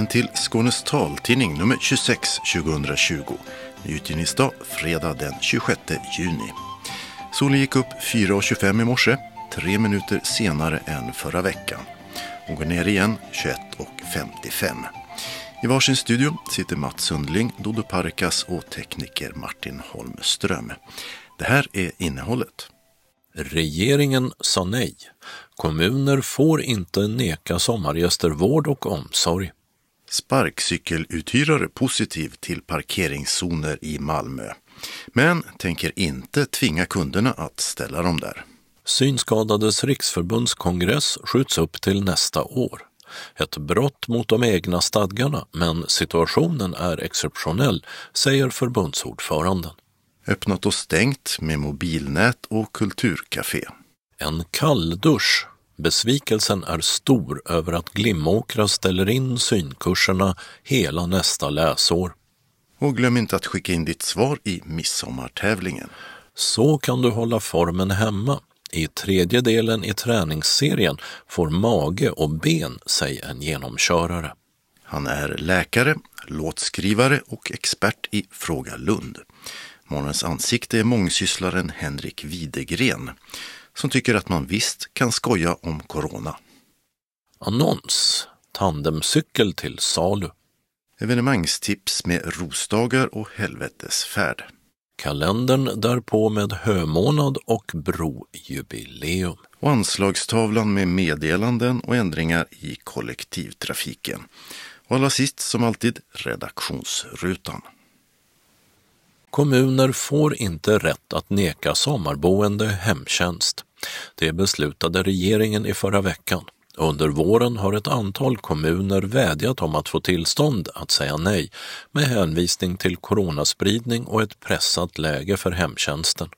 Välkommen till Skånes taltidning nummer 26 2020. Utgivningsdag fredag den 26 juni. Solen gick upp 4.25 i morse, tre minuter senare än förra veckan. Hon går ner igen 21.55. I varsin studio sitter Mats Sundling, Dodo Parkas och tekniker Martin Holmström. Det här är innehållet. Regeringen sa nej. Kommuner får inte neka sommargäster vård och omsorg. Sparkcykeluthyrare positiv till parkeringszoner i Malmö. Men tänker inte tvinga kunderna att ställa dem där. Synskadades riksförbunds kongress skjuts upp till nästa år. Ett brott mot de egna stadgarna, men situationen är exceptionell, säger förbundsordföranden. Öppnat och stängt med mobilnät och kulturcafé. En kalldusch. Besvikelsen är stor över att Glimåkra ställer in synkurserna hela nästa läsår. Och glöm inte att skicka in ditt svar i midsommartävlingen. Så kan du hålla formen hemma. I tredje delen i träningsserien får mage och ben sig en genomkörare. Han är läkare, låtskrivare och expert i Fråga Lund. Morgonens ansikte är mångsysslaren Henrik Widegren som tycker att man visst kan skoja om corona. Annons. Tandemcykel till salu. Evenemangstips med rosdagar och helvetesfärd. Kalendern därpå med hömånad och brojubileum. Och anslagstavlan med meddelanden och ändringar i kollektivtrafiken. Och allra sist som alltid redaktionsrutan. Kommuner får inte rätt att neka sommarboende hemtjänst. Det beslutade regeringen i förra veckan. Under våren har ett antal kommuner vädjat om att få tillstånd att säga nej med hänvisning till coronaspridning och ett pressat läge för hemtjänsten.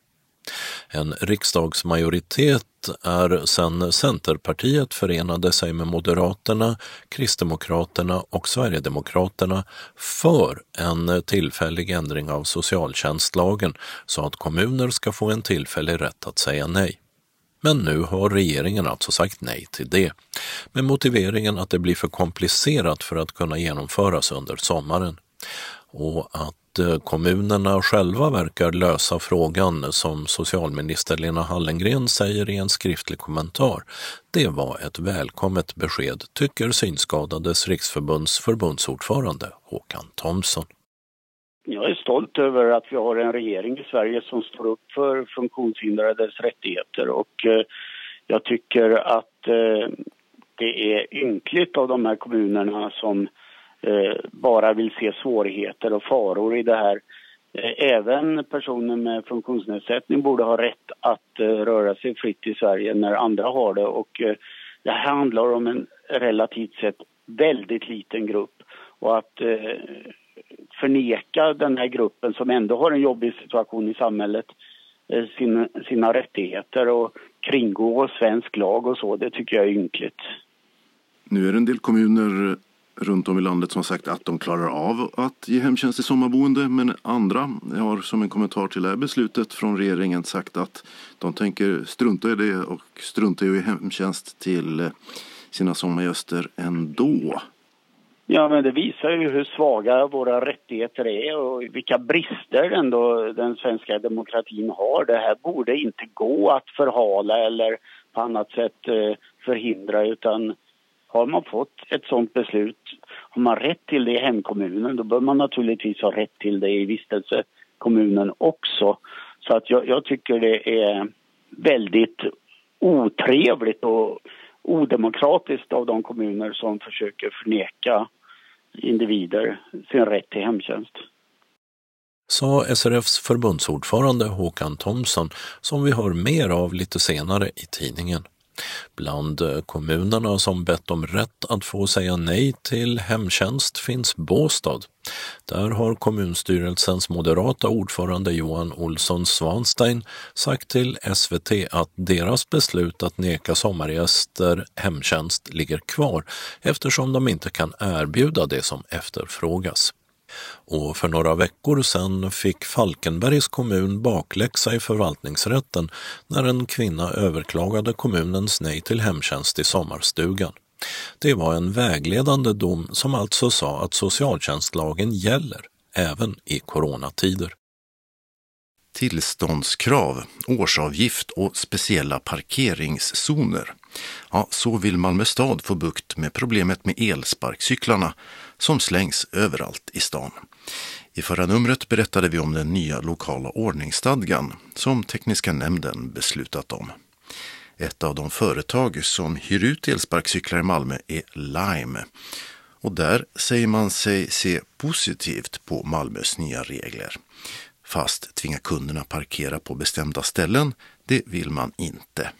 En riksdagsmajoritet är sedan Centerpartiet förenade sig med Moderaterna, Kristdemokraterna och Sverigedemokraterna för en tillfällig ändring av socialtjänstlagen så att kommuner ska få en tillfällig rätt att säga nej. Men nu har regeringen alltså sagt nej till det, med motiveringen att det blir för komplicerat för att kunna genomföras under sommaren och att eh, kommunerna själva verkar lösa frågan som socialminister Lena Hallengren säger i en skriftlig kommentar. Det var ett välkommet besked, tycker Synskadades riksförbunds förbundsordförande Håkan Thomsson. Jag är stolt över att vi har en regering i Sverige som står upp för funktionshindrades rättigheter och eh, jag tycker att eh, det är ynkligt av de här kommunerna som eh, bara vill se svårigheter och faror i det här. Eh, även personer med funktionsnedsättning borde ha rätt att eh, röra sig fritt i Sverige när andra har det och eh, det här handlar om en relativt sett väldigt liten grupp och att förneka den här gruppen som ändå har en jobbig situation i samhället eh, sina, sina rättigheter och kringgå svensk lag och så, det tycker jag är ynkligt. Nu är det en del kommuner runt om i landet som har sagt att de klarar av att ge hemtjänst i sommarboende men andra har som en kommentar till det här beslutet från regeringen sagt att de tänker strunta i det och strunta i att ge hemtjänst till eh, sina sommargäster ändå. Ja, men det visar ju hur svaga våra rättigheter är och vilka brister ändå den svenska demokratin har. Det här borde inte gå att förhala eller på annat sätt eh, förhindra utan har man fått ett sånt beslut, har man rätt till det i hemkommunen då bör man naturligtvis ha rätt till det i vistelsekommunen också. Så att jag, jag tycker det är väldigt otrevligt och odemokratiskt av de kommuner som försöker förneka individer sin rätt till hemtjänst. Sa SRFs förbundsordförande Håkan Thomsson som vi hör mer av lite senare i tidningen. Bland eh, kommunerna som bett om rätt att få säga nej till hemtjänst finns Båstad. Där har kommunstyrelsens moderata ordförande Johan Olsson Svanstein sagt till SVT att deras beslut att neka sommargäster hemtjänst ligger kvar eftersom de inte kan erbjuda det som efterfrågas. Och för några veckor sedan fick Falkenbergs kommun bakläxa i förvaltningsrätten när en kvinna överklagade kommunens nej till hemtjänst i sommarstugan. Det var en vägledande dom som alltså sa att socialtjänstlagen gäller även i coronatider. Tillståndskrav, årsavgift och speciella parkeringszoner. Ja, så vill Malmö stad få bukt med problemet med elsparkcyklarna som slängs överallt i stan. I förra numret berättade vi om den nya lokala ordningsstadgan som tekniska nämnden beslutat om. Ett av de företag som hyr ut elsparkcyklar i Malmö är Lime. Och där säger man sig se positivt på Malmös nya regler. Fast tvinga kunderna parkera på bestämda ställen, det vill man inte.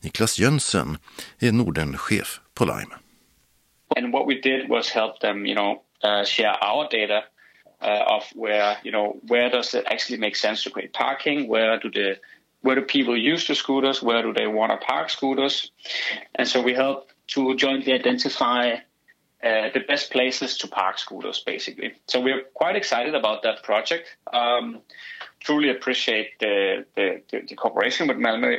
Niklas Jönsson är Nordenchef på Lime. And what we did was help them, you know, uh, share our data uh, of where, you know, where does it actually make sense to create parking? Where do the where do people use the scooters? Where do they want to park scooters? And so we help to jointly identify uh, the best places to park scooters, basically. So we're quite excited about that project. Um, truly appreciate the, the, the, cooperation with Malmö.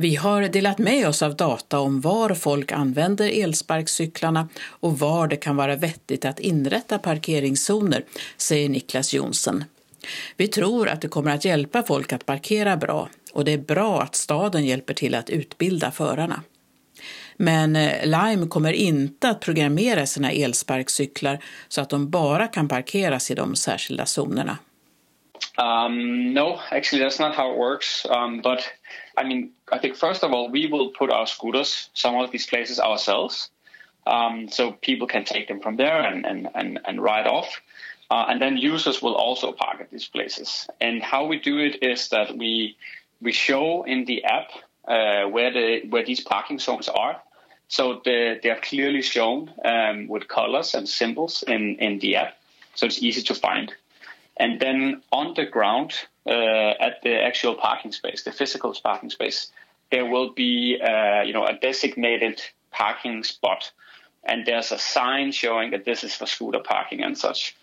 Vi har delat med oss av data om var folk använder elsparkcyklarna och var det kan vara vettigt att inrätta parkeringszoner, säger Niklas Jonsson. Vi tror att det kommer att hjälpa folk att parkera bra och det är bra att staden hjälper till att utbilda förarna. Men eh, Lime kommer inte att programmera sina elsparkcyklar så att de bara kan parkeras i de särskilda zonerna. Um, no, actually that's not how it works. Um, but I mean, I think first of all, we will put our scooters some of these places ourselves. Um, so people can take them from there and, and, and, and ride off. Uh, and then users will also park at these places. And how we do it is that we we show in the app uh, where the where these parking zones are. So the, they are clearly shown um, with colors and symbols in, in the app, so it's easy to find. And then on the ground uh, at the actual parking space, the physical parking space, there will be uh, you know a designated parking spot, and there's a sign showing that this is for scooter parking and such.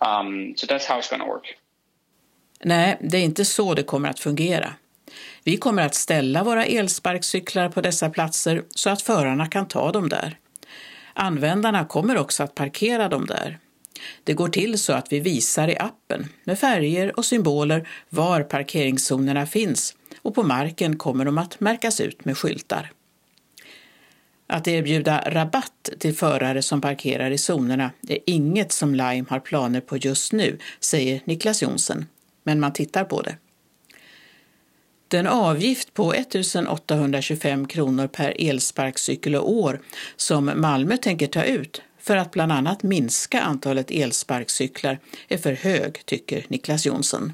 Um, so that's how it's going to work. Nej, det är inte så det kommer att fungera. Vi kommer att ställa våra elsparkcyklar på dessa platser så att förarna kan ta dem där. Användarna kommer också att parkera dem där. Det går till så att vi visar i appen med färger och symboler var parkeringszonerna finns och på marken kommer de att märkas ut med skyltar. Att erbjuda rabatt till förare som parkerar i zonerna är inget som Lime har planer på just nu, säger Niklas Jonsson, men man tittar på det. Den avgift på 1 825 kronor per elsparkcykel och år som Malmö tänker ta ut för att bland annat minska antalet elsparkcyklar är för hög, tycker Niklas Jonsson.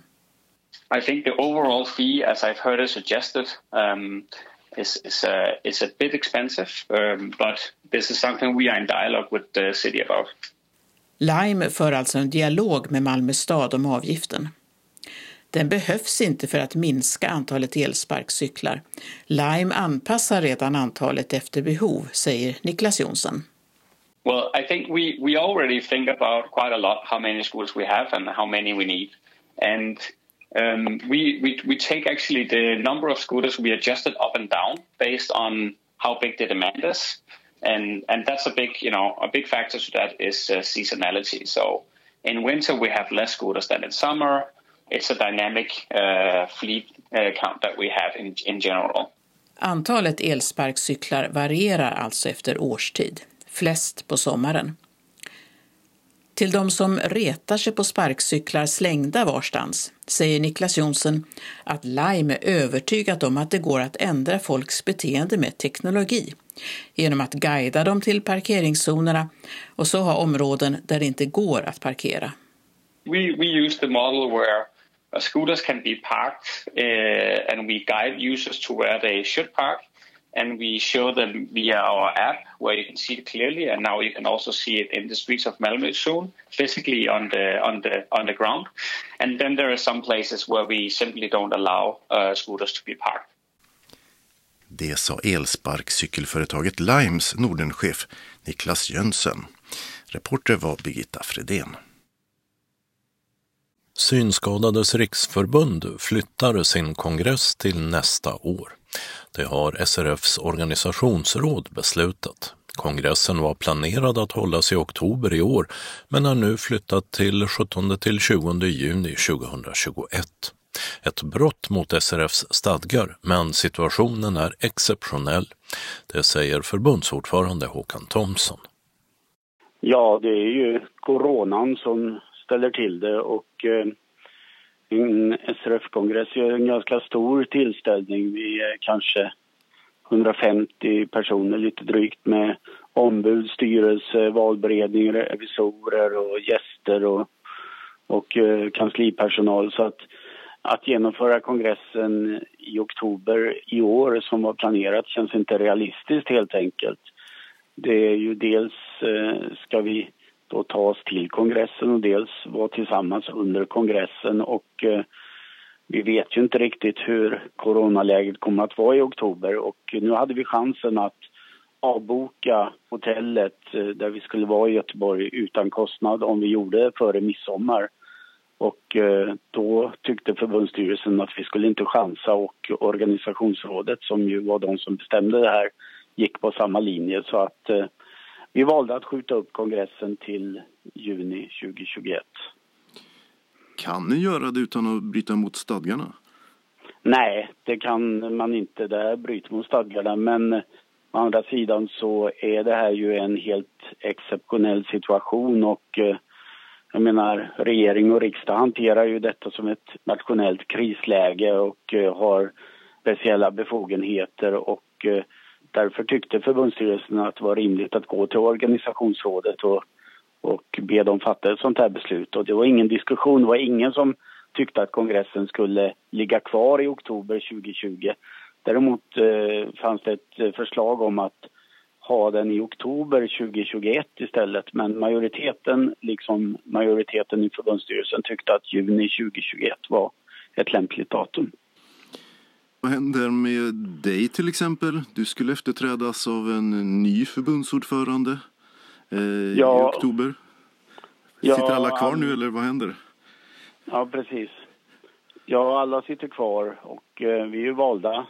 I think the overall fee, as I've heard it suggested, um, is is, uh, is a bit expensive, um, but this is something we are in dialogue with the city about. Lime för alltså en dialog med Malmö stad om avgiften. Den behövs inte för att minska antalet elsparkcyklar. Lime anpassar redan antalet efter behov, säger Niklas Jonsson. Well, I think we, we already think about quite a lot how many schools we have and how many we need. And um, we, we, we take actually the number of scooters, we adjust it up and down based on how big the demand is. And, and that's a big, you know, a big factor to that is uh, seasonality. So in winter, we have less scooters than in summer. It's a dynamic uh, fleet uh, count that we have in, in general. Antalet elsparkcyklar varierar alltså efter årstid, flest på sommaren. Till de som retar sig på sparkcyklar slängda varstans säger Niklas Jonsson att Lime är övertygat om att det går att ändra folks beteende med teknologi genom att guida dem till parkeringszonerna och så ha områden där det inte går att parkera. We, we use the model where scooters can be parked uh, and we guide users to where they should park and we show them via our app where you can see it clearly and now you can also see it in the streets of Malmö soon physically on the on the on the ground and then there are some places where we simply don't allow uh, scooters to be parked Det sa elsparkcykelföretaget Limes Nordenchef Niklas Jönsson. Reporter var Birgitta Fredén. Synskadades riksförbund flyttar sin kongress till nästa år. Det har SRFs organisationsråd beslutat Kongressen var planerad att hållas i oktober i år men är nu flyttat till 17 till 20 juni 2021. Ett brott mot SRFs stadgar, men situationen är exceptionell. Det säger förbundsordförande Håkan Thomsson. Ja, det är ju coronan som ställer till det och eh, en SRF-kongress är en ganska stor tillställning. Vi är eh, kanske 150 personer lite drygt med ombud, styrelse, valberedning, revisorer och gäster och, och eh, kanslipersonal. Så att, att genomföra kongressen i oktober i år som var planerat känns inte realistiskt helt enkelt. Det är ju dels eh, ska vi då ta oss till kongressen och dels vara tillsammans under kongressen. Och eh, vi vet ju inte riktigt hur coronaläget kommer att vara i oktober. Och nu hade vi chansen att avboka hotellet eh, där vi skulle vara i Göteborg utan kostnad om vi gjorde det före midsommar. Och eh, då tyckte förbundsstyrelsen att vi skulle inte chansa. Och organisationsrådet som ju var de som bestämde det här gick på samma linje. Så att eh, vi valde att skjuta upp kongressen till juni 2021. Kan ni göra det utan att bryta mot stadgarna? Nej, det kan man inte. Det bryter mot stadgarna. Men å andra sidan så är det här ju en helt exceptionell situation och eh, jag menar, regering och riksdag hanterar ju detta som ett nationellt krisläge och eh, har speciella befogenheter och eh, därför tyckte förbundsstyrelsen att det var rimligt att gå till organisationsrådet och och be dem fatta ett sånt här beslut. Och det var ingen diskussion, det var ingen som tyckte att kongressen skulle ligga kvar i oktober 2020. Däremot eh, fanns det ett eh, förslag om att ha den i oktober 2021 istället. Men majoriteten, liksom majoriteten i förbundsstyrelsen, tyckte att juni 2021 var ett lämpligt datum. Vad händer med dig till exempel? Du skulle efterträdas av en ny förbundsordförande eh, ja, i oktober. Ja, sitter alla kvar nu eller vad händer? Ja, precis. Ja, alla sitter kvar och eh, vi är ju valda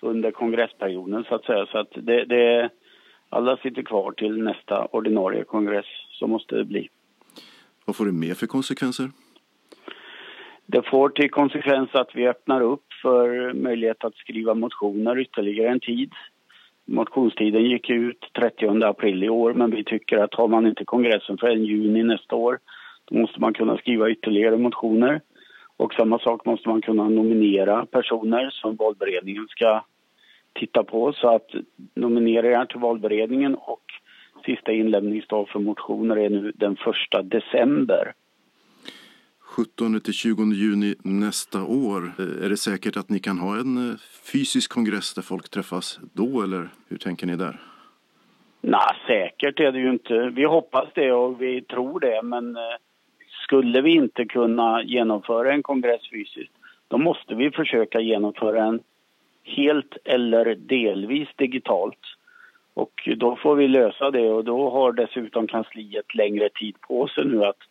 under kongressperioden så att säga. Så att det, det, alla sitter kvar till nästa ordinarie kongress, så måste det bli. Vad får det med för konsekvenser? Det får till konsekvens att vi öppnar upp för möjlighet att skriva motioner ytterligare en tid. Motionstiden gick ut 30 april i år men vi tycker att har man inte kongressen förrän juni nästa år då måste man kunna skriva ytterligare motioner. Och samma sak måste man kunna nominera personer som valberedningen ska titta på. Så att nomineringar till valberedningen och sista inlämningsdag för motioner är nu den första december. 17 till 20 juni nästa år. Eh, är det säkert att ni kan ha en eh, fysisk kongress där folk träffas då eller hur tänker ni där? Nej, säkert är det ju inte. Vi hoppas det och vi tror det men eh, skulle vi inte kunna genomföra en kongress fysiskt då måste vi försöka genomföra en helt eller delvis digitalt. Och då får vi lösa det och då har dessutom kansliet längre tid på sig nu att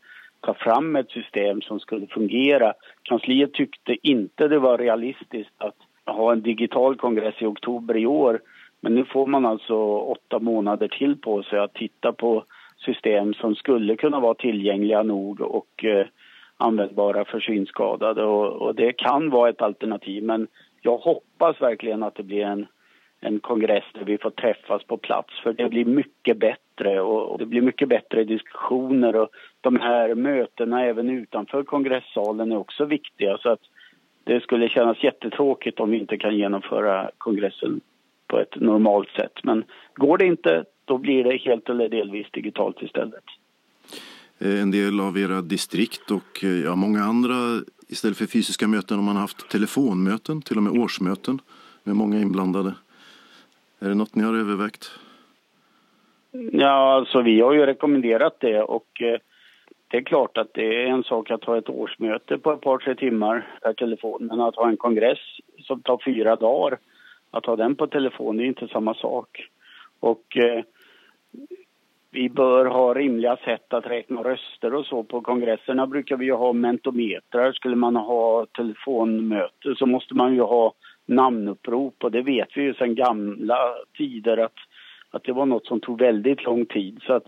ta fram ett system som skulle fungera. Kansliet tyckte inte det var realistiskt att ha en digital kongress i oktober i år. Men nu får man alltså åtta månader till på sig att titta på system som skulle kunna vara tillgängliga nog och eh, användbara för synskadade. Och, och, det kan vara ett alternativ men jag hoppas verkligen att det blir en en kongress där vi får träffas på plats för det blir mycket bättre och det blir mycket bättre diskussioner och de här mötena även utanför kongressalen är också viktiga så att det skulle kännas jättetråkigt om vi inte kan genomföra kongressen på ett normalt sätt. Men går det inte, då blir det helt eller delvis digitalt istället. Eh, en del av era distrikt och eh, ja, många andra istället för fysiska möten har man haft telefonmöten, till och med årsmöten med många inblandade. Är det något ni har övervägt? Ja, alltså vi har ju rekommenderat det och eh, det är klart att det är en sak att ha ett årsmöte på ett par, tre timmar per telefon. Men att ha en kongress som tar fyra dagar, att ha den på telefon, det är inte samma sak. Och eh, vi bör ha rimliga sätt att räkna röster och så. På kongresserna brukar vi ju ha mentometrar. Skulle man ha telefonmöte så måste man ju ha namnupprop och det vet vi ju sedan gamla tider att, att det var något som tog väldigt lång tid. Så att,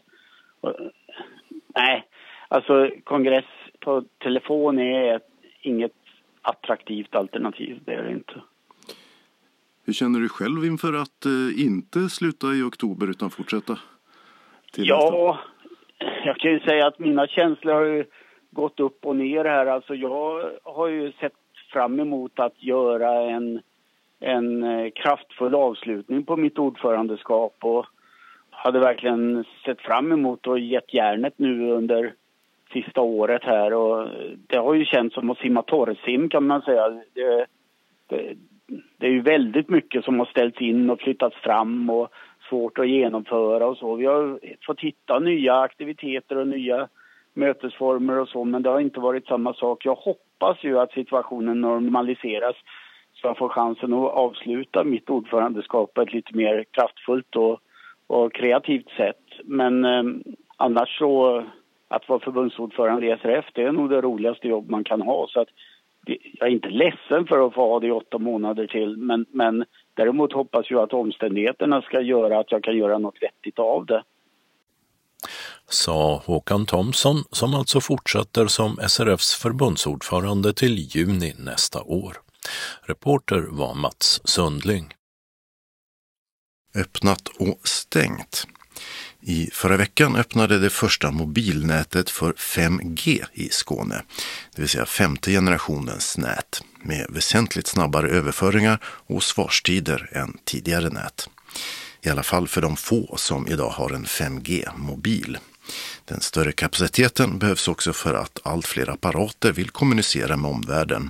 nej, alltså kongress på telefon är ett, inget attraktivt alternativ, det är det inte. Hur känner du själv inför att eh, inte sluta i oktober utan fortsätta? ja, jag kan ju säga att mina känslor har ju gått upp och ner här. Alltså jag har ju sett fram emot att göra en, en eh, kraftfull avslutning på mitt ordförandeskap och hade verkligen sett fram emot och gett järnet nu under sista året här och det har ju känts som att simma torrsim kan man säga. Det, det, det är ju väldigt mycket som har ställts in och flyttats fram och svårt att genomföra och så. Vi har fått hitta nya aktiviteter och nya mötesformer och så, men det har inte varit samma sak. Jag hoppas ju att situationen normaliseras så jag får chansen att avsluta mitt ordförandeskap på ett lite mer kraftfullt och, och kreativt sätt. Men eh, annars så, att vara förbundsordförande i SRF, det är nog det roligaste jobb man kan ha. Så att jag är inte ledsen för att få ha det i åtta månader till, men, men däremot hoppas jag att omständigheterna ska göra att jag kan göra något vettigt av det. Sa Håkan Thomsson som alltså fortsätter som SRFs förbundsordförande till juni nästa år. Reporter var Mats Sundling. Öppnat och stängt. I förra veckan öppnade det första mobilnätet för 5G i Skåne, det vill säga femte generationens nät med väsentligt snabbare överföringar och svarstider än tidigare nät. I alla fall för de få som idag har en 5G-mobil. Den större kapaciteten behövs också för att allt fler apparater vill kommunicera med omvärlden,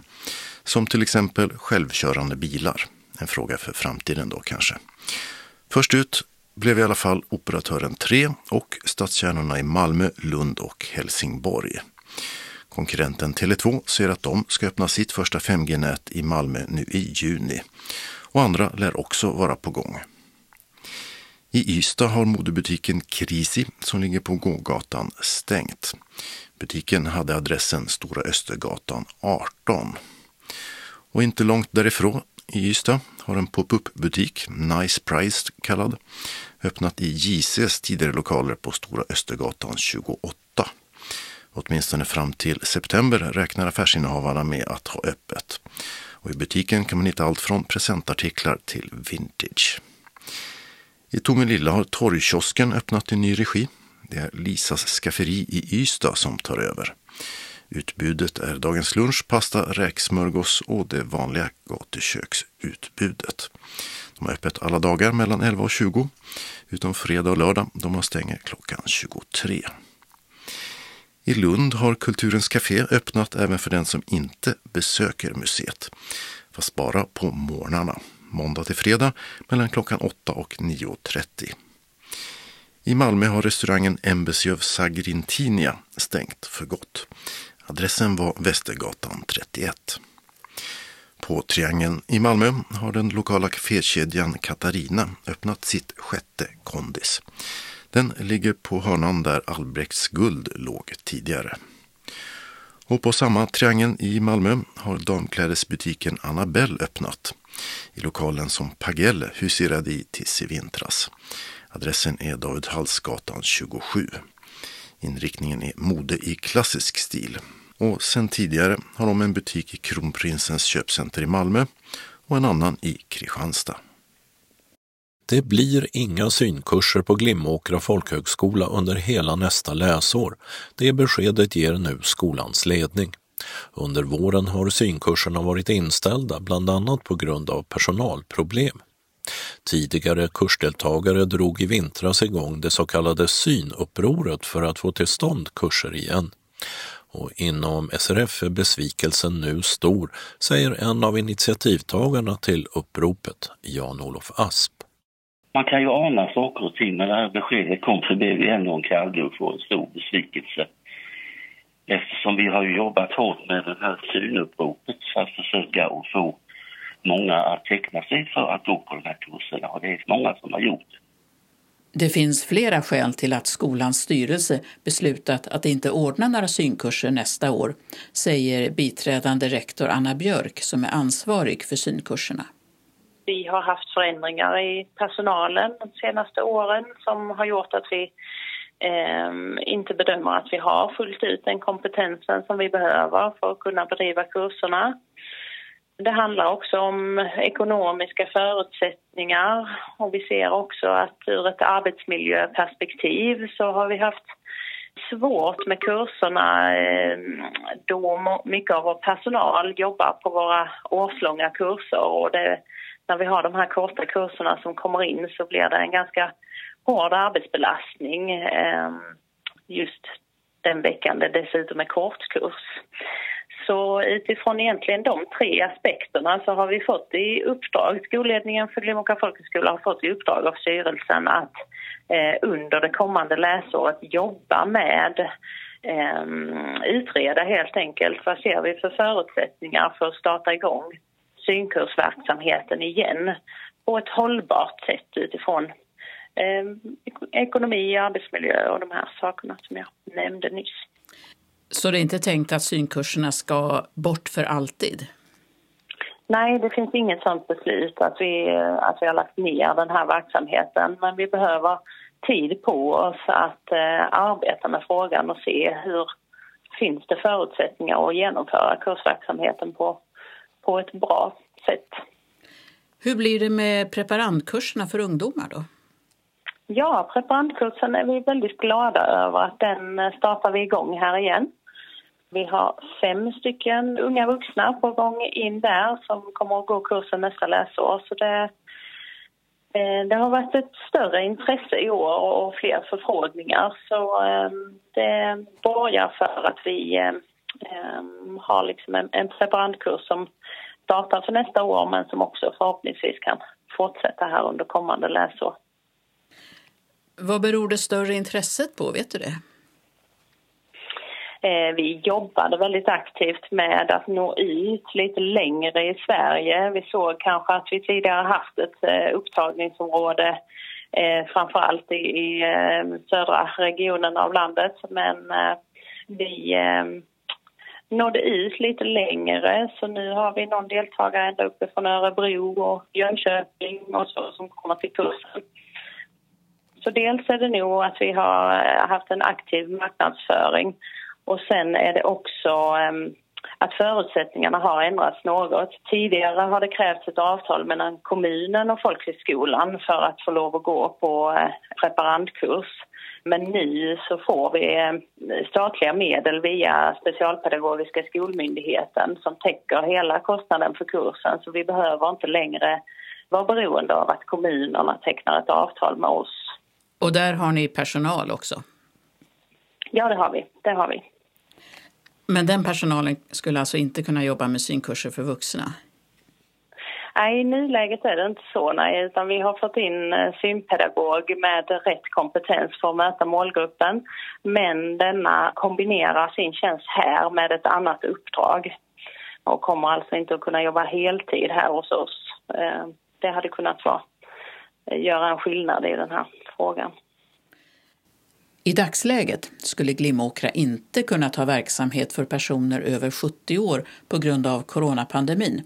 som till exempel självkörande bilar. En fråga för framtiden då kanske. Först ut blev i alla fall operatören 3 och stadskärnorna i Malmö, Lund och Helsingborg. Konkurrenten Tele2 ser att de ska öppna sitt första 5G-nät i Malmö nu i juni. Och andra lär också vara på gång. I Ystad har modebutiken Krisi som ligger på gågatan stängt. Butiken hade adressen Stora Östergatan 18. Och inte långt därifrån i Ystad har en pop-up butik, Nice Price kallad, öppnat i JCs tidigare lokaler på Stora Östergatan 28. Åtminstone fram till september räknar affärsinnehavarna med att ha öppet. Och I butiken kan man hitta allt från presentartiklar till vintage. I Tomelilla har Torgkiosken öppnat i ny regi. Det är Lisas skafferi i Ystad som tar över. Utbudet är dagens lunch, pasta, räksmörgås och det vanliga gatuköksutbudet. De har öppet alla dagar mellan 11 och 20, utom fredag och lördag då man stänger klockan 23. I Lund har Kulturens Café öppnat även för den som inte besöker museet, fast bara på morgnarna, måndag till fredag mellan klockan 8 och 9.30. I Malmö har restaurangen Embesjöv Sagrintinia stängt för gott. Adressen var Västergatan 31. På Triangeln i Malmö har den lokala kafékedjan Katarina öppnat sitt sjätte kondis. Den ligger på hörnan där Albrekts guld låg tidigare. Och på samma Triangeln i Malmö har damklädesbutiken Annabelle öppnat i lokalen som Pagelle huserade i tills i vintras. Adressen är David Hallsgatan 27. Inriktningen är mode i klassisk stil och sen tidigare har de en butik i Kronprinsens köpcenter i Malmö och en annan i Kristianstad. Det blir inga synkurser på Glimåkra folkhögskola under hela nästa läsår. Det beskedet ger nu skolans ledning. Under våren har synkurserna varit inställda bland annat på grund av personalproblem. Tidigare kursdeltagare drog i vintras igång det så kallade synupproret för att få till stånd kurser igen. Och inom SRF är besvikelsen nu stor, säger en av initiativtagarna till uppropet, Jan-Olof Asp. Man kan ju ana saker och ting, när det här beskedet kom så blev det ändå en kalldusch och en stor besvikelse. Eftersom vi har jobbat hårt med det här synuppropet för att försöka att få många att teckna sig för att gå på de här kurserna och det är många som har gjort det. Det finns flera skäl till att skolans styrelse beslutat att inte ordna några synkurser nästa år, säger biträdande rektor Anna Björk som är ansvarig för synkurserna. vi har haft förändringar i personalen de senaste åren som har gjort att vi Ehm, inte bedömer att vi har fullt ut den kompetensen som vi behöver för att kunna bedriva kurserna. Det handlar också om ekonomiska förutsättningar och vi ser också att ur ett arbetsmiljöperspektiv så har vi haft svårt med kurserna ehm, då mycket av vår personal jobbar på våra årslånga kurser och det, när vi har de här korta kurserna som kommer in så blir det en ganska hård arbetsbelastning eh, just den veckan det dessutom är kortkurs. Så utifrån egentligen de tre aspekterna så har vi fått i uppdrag, skolledningen för Glimåkra folkhögskola har fått i uppdrag av styrelsen att eh, under det kommande läsåret jobba med eh, utreda helt enkelt vad ser vi för förutsättningar för att starta igång synkursverksamheten igen på ett hållbart sätt utifrån ekonomi, arbetsmiljö och de här sakerna som jag nämnde nyss. Så det är inte tänkt att synkurserna ska bort för alltid? Nej, det finns inget sånt beslut att vi, att vi har lagt ner den här verksamheten. Men vi behöver tid på oss att eh, arbeta med frågan och se hur finns det förutsättningar att genomföra kursverksamheten på, på ett bra sätt. Hur blir det med preparandkurserna för ungdomar då? Ja, preparandkursen är vi väldigt glada över att den eh, startar vi igång här igen. Vi har fem stycken unga vuxna på gång in där som kommer att gå kursen nästa läsår. Så det, eh, det har varit ett större intresse i år och fler förfrågningar. Så eh, det borgar för att vi har liksom en, en preparandkurs som startar för nästa år men som också förhoppningsvis kan fortsätta här under kommande läsår. Vad beror det större intresset på? Vet du det? Eh, vi jobbade väldigt aktivt med att nå ut lite längre i Sverige. Vi såg kanske att vi tidigare haft ett eh, upptagningsområde eh, framför allt i, södra regionen av landet. Men vi nådde ut lite längre så nu har vi någon deltagare ända uppe från Örebro och Jönköping och så som kommer till kursen. Så dels är det nog att vi har eh, haft en aktiv marknadsföring och sen är det också ehm, att förutsättningarna har ändrats något. Tidigare har det krävts ett avtal mellan kommunen och folkhögskolan för att få lov att gå på eh, preparandkurs. Men nu så får vi eh, statliga medel via Specialpedagogiska skolmyndigheten som täcker hela kostnaden för kursen så vi behöver inte längre vara beroende av att kommunerna tecknar ett avtal med oss. Och där har ni personal också? Ja, det har vi. Det har vi. Men den personalen skulle alltså inte kunna jobba med synkurser för vuxna? Nej, i nuläget är det inte så, nej, utan vi har fått in eh, synpedagog med rätt kompetens för att möta målgruppen. Men denna kombinerar sin tjänst här med ett annat uppdrag och kommer alltså inte att kunna jobba heltid här hos oss. Eh, det hade kunnat vara, Eh, göra en skillnad i den här frågan. I dagsläget skulle Glimåkra inte kunna ta verksamhet för personer över 70 år på grund av coronapandemin.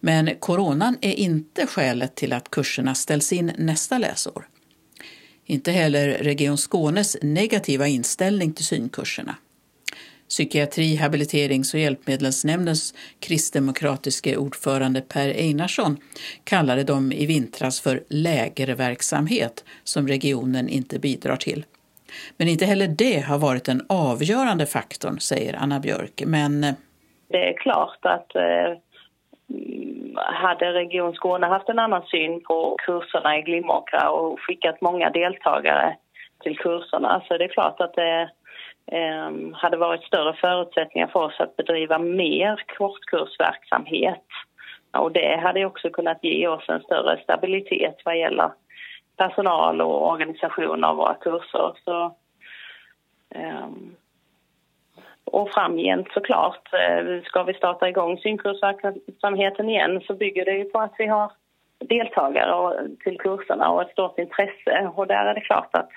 Men coronan är inte skälet till att kurserna ställs in nästa läsår. Inte heller Region Skånes negativa inställning till synkurserna. Psykiatri, habiliterings och hjälpmedelsnämndens kristdemokratiske ordförande Per Einarsson kallade dem i vintras för lägerverksamhet som regionen inte bidrar till. Men inte heller det har varit den avgörande faktorn, säger Anna Björk. Men... Eh, det är klart att eh, hade Region Skåne haft en annan syn på kurserna i Glimåkra och skickat många deltagare till kurserna så är det klart att det eh, hade varit större förutsättningar för oss att bedriva mer kortkursverksamhet. Och det hade också kunnat ge oss en större stabilitet vad gäller personal och organisation av våra kurser. Så, eh, och framgent såklart, eh, ska vi starta igång synkursverksamheten igen så bygger det ju på att vi har deltagare till kurserna och ett stort intresse. Och där är det klart att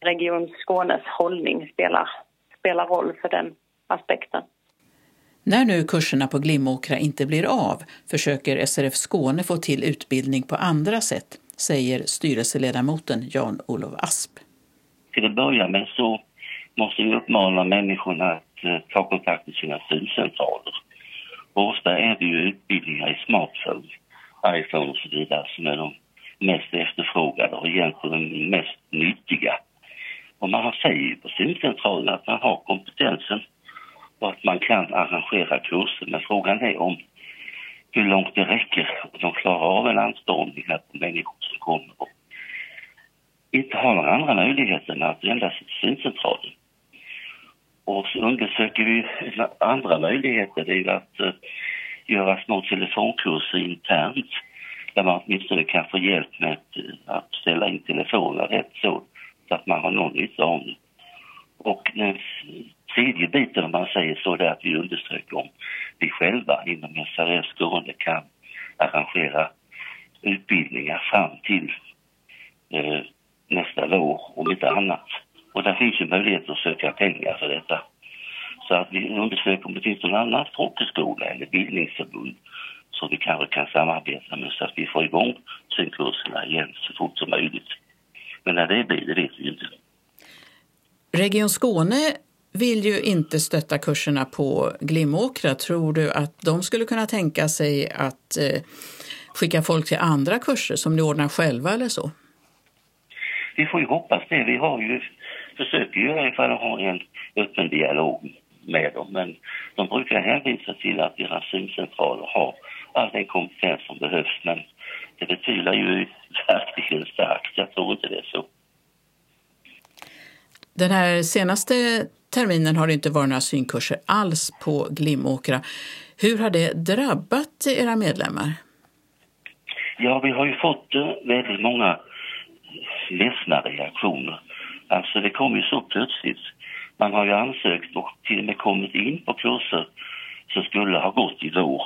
Region Skånes hållning spelar, spelar roll för den aspekten. När nu kurserna på Glimåkra inte blir av försöker SRF Skåne få till utbildning på andra sätt, säger styrelseledamoten Jan-Olof Asp. Till att börja med så måste vi uppmana människorna att eh, ta kontakt med sina syncentraler. ofta är det ju utbildningar i smartphone, iPhone och så vidare som är de mest efterfrågade och egentligen mest nyttiga. Och man säger ju på syncentralen att man har kompetensen och att man kan arrangera kurser. Men frågan är om hur långt det räcker och de klarar av en anstormning här på människor som kommer och inte har några andra möjligheter än att vända sig till syncentralen. Och så undersöker vi andra möjligheter. Det är ju att uh, göra små telefonkurser internt där man åtminstone kan få hjälp med att, eh, att ställa in telefoner rätt så, så att man har någon nytta av det. Och den tredje biten, om man säger så, är att vi undersöker om vi själva inom SRF Skåne kan arrangera utbildningar fram till eh, nästa vår, om inte annat. Och där finns ju möjlighet att söka pengar för detta. Så att vi undersöker om det finns någon annan folkhögskola eller bildningsförbund som vi kanske kan samarbeta med så att vi får igång synkurserna igen så fort som möjligt. Men när det blir, det vet vi inte. Region Skåne vill ju inte stötta kurserna på Glimåkra. Tror du att de skulle kunna tänka sig att eh, skicka folk till andra kurser som ni ordnar själva eller så? Vi får ju hoppas det. Vi har ju, försöker ju i alla fall ha en öppen dialog med dem. Men de brukar hänvisa till att deras syncentraler har all den kompetens som behövs. Men det betyder ju verkligen starkt. Jag tror inte det är så. Den här senaste terminen har det inte varit några synkurser alls på Glimåkra. Hur har det drabbat era medlemmar? Ja, vi har ju fått eh, väldigt många ledsna reaktioner. Alltså det kom ju så plötsligt. Man har ju ansökt och till och med kommit in på kurser som skulle ha gått i vår.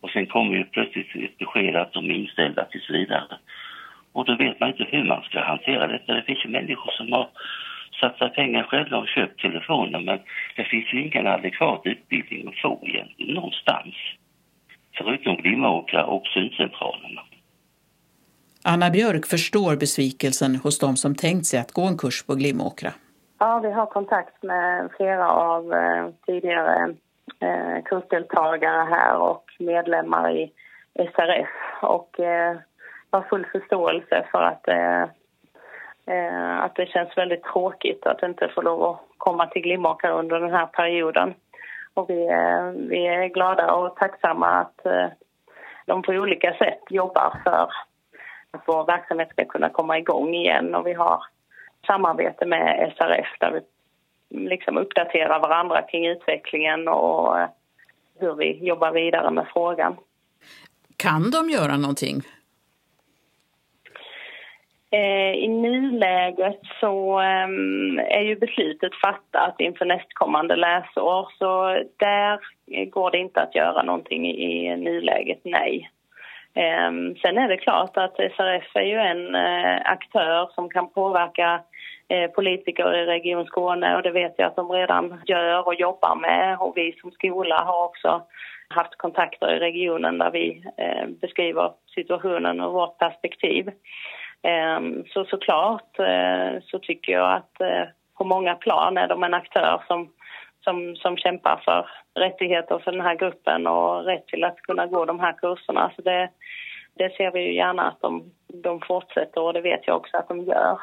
Och sen kommer ju plötsligt ett besked att de är inställda tills vidare. Och då vet man inte hur man ska hantera detta. Det finns ju människor som har satsat pengar själva och köpt telefoner men det finns ju ingen adekvat utbildning att få egentligen någonstans. Förutom Glimåkra och syncentralerna. Anna Björk förstår besvikelsen hos de som tänkt sig att gå en kurs på Glimåkra. Ja, vi har kontakt med flera av eh, tidigare eh, kursdeltagare här och medlemmar i SRF och eh, har full förståelse för att, eh, eh, att det känns väldigt tråkigt att inte få lov att komma till Glimåkra under den här perioden. Och vi, eh, vi är glada och tacksamma att eh, de på olika sätt jobbar för att vår verksamhet ska kunna komma igång igen och vi har samarbete med SRF där vi liksom uppdaterar varandra kring utvecklingen och eh, hur vi jobbar vidare med frågan. Kan de göra någonting? Eh, I nuläget så ehm, är ju beslutet fattat inför nästkommande läsår så där går det inte att göra någonting i nuläget, nej. Ehm, sen är det klart att SRF är ju en eh, aktör som kan påverka eh, politiker i Region Skåne och det vet jag att de redan gör och jobbar med och vi som skola har också haft kontakter i regionen där vi beskriver situationen och vårt perspektiv. Ehm, så såklart eh, så tycker jag att eh, på många plan är de en aktör som, som, som kämpar för rättigheter för den här gruppen och rätt till att kunna gå de här kurserna. Så det, det ser vi ju gärna att de, de fortsätter och det vet jag också att de gör.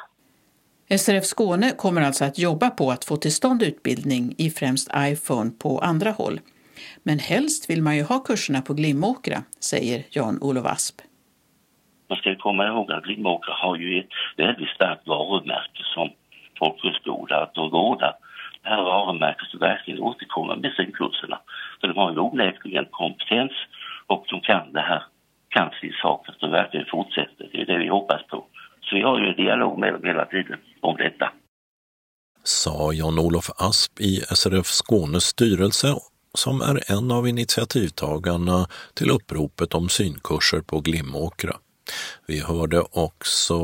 SRF Skåne kommer alltså att jobba på att få till stånd utbildning i främst iPhone på andra håll. Men helst vill man ju ha kurserna på Glimåkra, säger Jan-Olof Asp. Man ska komma ihåg att Glimåkra har ju ett väldigt starkt varumärke som folkhögskola, att de vårdar det här varumärket som verkligen återkommer med synkurserna. För de har ju onekligen kompetens och de kan det här, kan sin sak, att de verkligen fortsätter. Det är det vi hoppas på. Så vi har ju en dialog med dem hela tiden om detta. Sa Jan-Olof Asp i SRF Skånes styrelse som är en av initiativtagarna till uppropet om synkurser på Glimåkra. Vi hörde också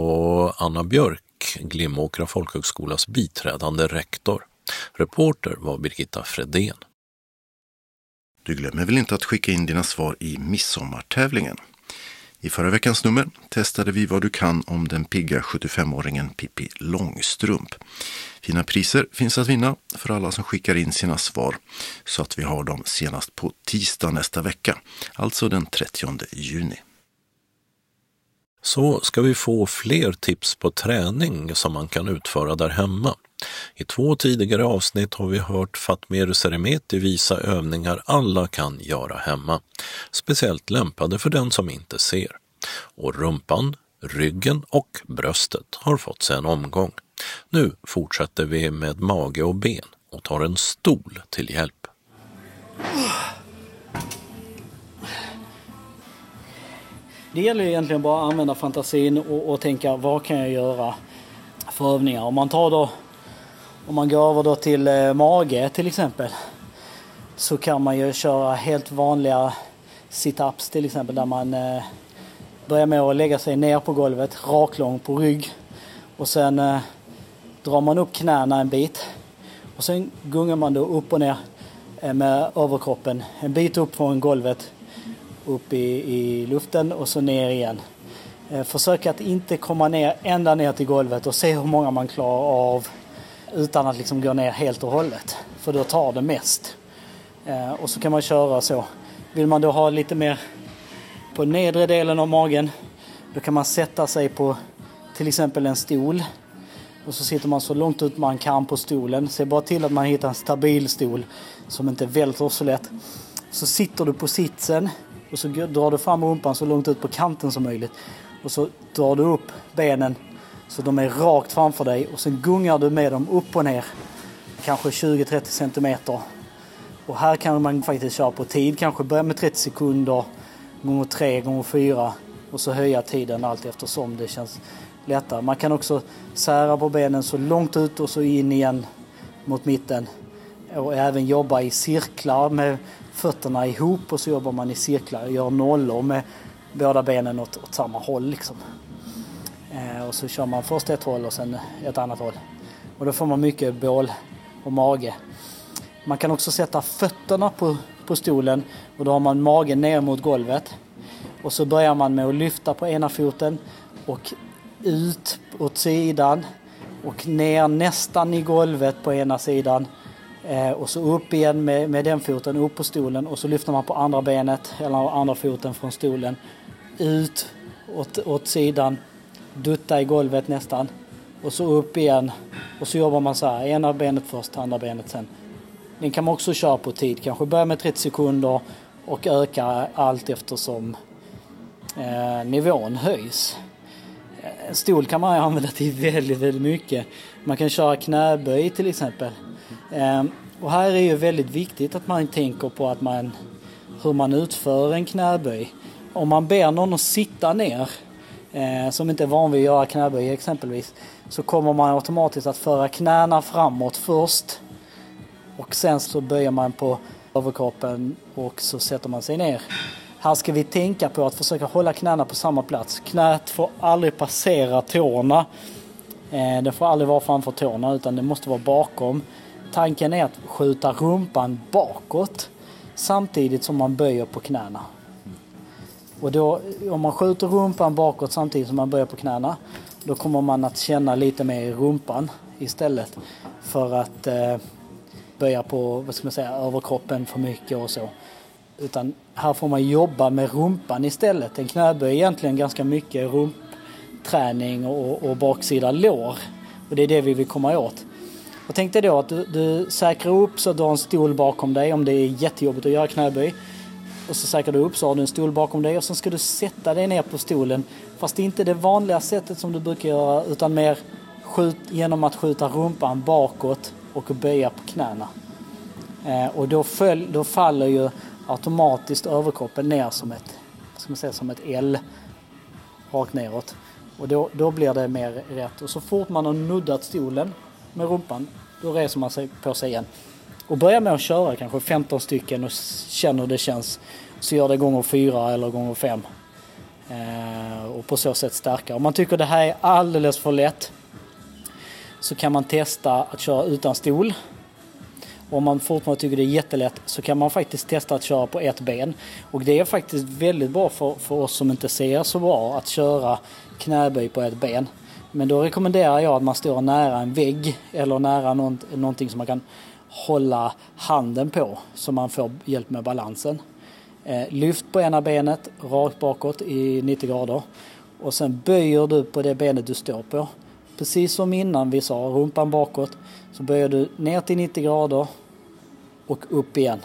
Anna Björk, Glimåkra folkhögskolas biträdande rektor. Reporter var Birgitta Fredén. Du glömmer väl inte att skicka in dina svar i midsommartävlingen? I förra veckans nummer testade vi vad du kan om den pigga 75-åringen Pippi Långstrump. Fina priser finns att vinna för alla som skickar in sina svar så att vi har dem senast på tisdag nästa vecka, alltså den 30 juni. Så ska vi få fler tips på träning som man kan utföra där hemma. I två tidigare avsnitt har vi hört Fatmir Seremeti visa övningar alla kan göra hemma, speciellt lämpade för den som inte ser. Och rumpan, ryggen och bröstet har fått sig en omgång. Nu fortsätter vi med mage och ben och tar en stol till hjälp. Det gäller egentligen bara att använda fantasin och, och tänka vad kan jag göra för övningar. Om man tar då om man går över då till eh, mage till exempel så kan man ju köra helt vanliga sit-ups till exempel där man eh, börjar med att lägga sig ner på golvet raklång på rygg och sen eh, drar man upp knäna en bit och sen gungar man då upp och ner eh, med överkroppen en bit upp från golvet upp i, i luften och så ner igen. Eh, försök att inte komma ner ända ner till golvet och se hur många man klarar av utan att liksom gå ner helt och hållet. För då tar det mest. Eh, och så kan man köra så. Vill man då ha lite mer på nedre delen av magen då kan man sätta sig på till exempel en stol och så sitter man så långt ut man kan på stolen. Se bara till att man hittar en stabil stol som inte välter så lätt. Så sitter du på sitsen och så drar du fram rumpan så långt ut på kanten som möjligt. Och så drar du upp benen så de är rakt framför dig och sen gungar du med dem upp och ner. Kanske 20-30 centimeter. Och här kan man faktiskt köra på tid. Kanske börja med 30 sekunder gånger 3 gånger 4 och så höja tiden allt eftersom det känns lättare. Man kan också sära på benen så långt ut och så in igen mot mitten. Och även jobba i cirklar med fötterna ihop och så jobbar man i cirklar. och Gör nollor med båda benen åt, åt samma håll liksom. Eh, och så kör man först ett håll och sen ett annat håll. Och då får man mycket bål och mage. Man kan också sätta fötterna på, på stolen och då har man magen ner mot golvet. Och så börjar man med att lyfta på ena foten och ut åt sidan och ner nästan i golvet på ena sidan. Eh, och så upp igen med, med den foten, upp på stolen och så lyfter man på andra benet eller andra foten från stolen. Ut åt, åt sidan dutta i golvet nästan. Och så upp igen. Och så jobbar man så här, ena benet först, andra benet sen. Den kan man också köra på tid, kanske börja med 30 sekunder och öka allt eftersom eh, nivån höjs. En stol kan man använda till väldigt, väldigt mycket. Man kan köra knäböj till exempel. Ehm, och här är ju väldigt viktigt att man tänker på att man, hur man utför en knäböj. Om man ber någon att sitta ner eh, som inte är van vid att göra knäböj exempelvis så kommer man automatiskt att föra knäna framåt först och sen så böjer man på överkroppen och så sätter man sig ner. Här ska vi tänka på att försöka hålla knäna på samma plats. Knät får aldrig passera tårna. Eh, det får aldrig vara framför tårna utan det måste vara bakom. Tanken är att skjuta rumpan bakåt samtidigt som man böjer på knäna. Och då, om man skjuter rumpan bakåt samtidigt som man böjer på knäna, då kommer man att känna lite mer i rumpan istället för att eh, böja på, vad ska man säga, överkroppen för mycket och så. Utan här får man jobba med rumpan istället. En knäböj är egentligen ganska mycket rumpträning och, och baksida lår. Och det är det vi vill komma åt. Och tänk dig då att du, du säkrar upp så att du har en stol bakom dig om det är jättejobbigt att göra knäböj och så säkrar du upp så har du en stol bakom dig och sen ska du sätta dig ner på stolen. Fast det är inte det vanliga sättet som du brukar göra utan mer skjut, genom att skjuta rumpan bakåt och böja på knäna. Eh, och då, föll, då faller ju automatiskt överkroppen ner som ett, ska man säga, som ett L rakt neråt. Och då, då blir det mer rätt. Och så fort man har nuddat stolen med rumpan, då reser man sig på sig igen. Och börja med att köra kanske 15 stycken och känner hur det känns. Så gör det gånger fyra eller gånger fem. Eh, och på så sätt stärka. Om man tycker det här är alldeles för lätt så kan man testa att köra utan stol. Om man fortfarande tycker det är jättelätt så kan man faktiskt testa att köra på ett ben. Och det är faktiskt väldigt bra för, för oss som inte ser så bra att köra knäböj på ett ben. Men då rekommenderar jag att man står nära en vägg eller nära någonting som man kan hålla handen på så man får hjälp med balansen. Eh, lyft på ena benet rakt bakåt i 90 grader och sen böjer du på det benet du står på. Precis som innan vi sa, rumpan bakåt, så böjer du ner till 90 grader och upp igen.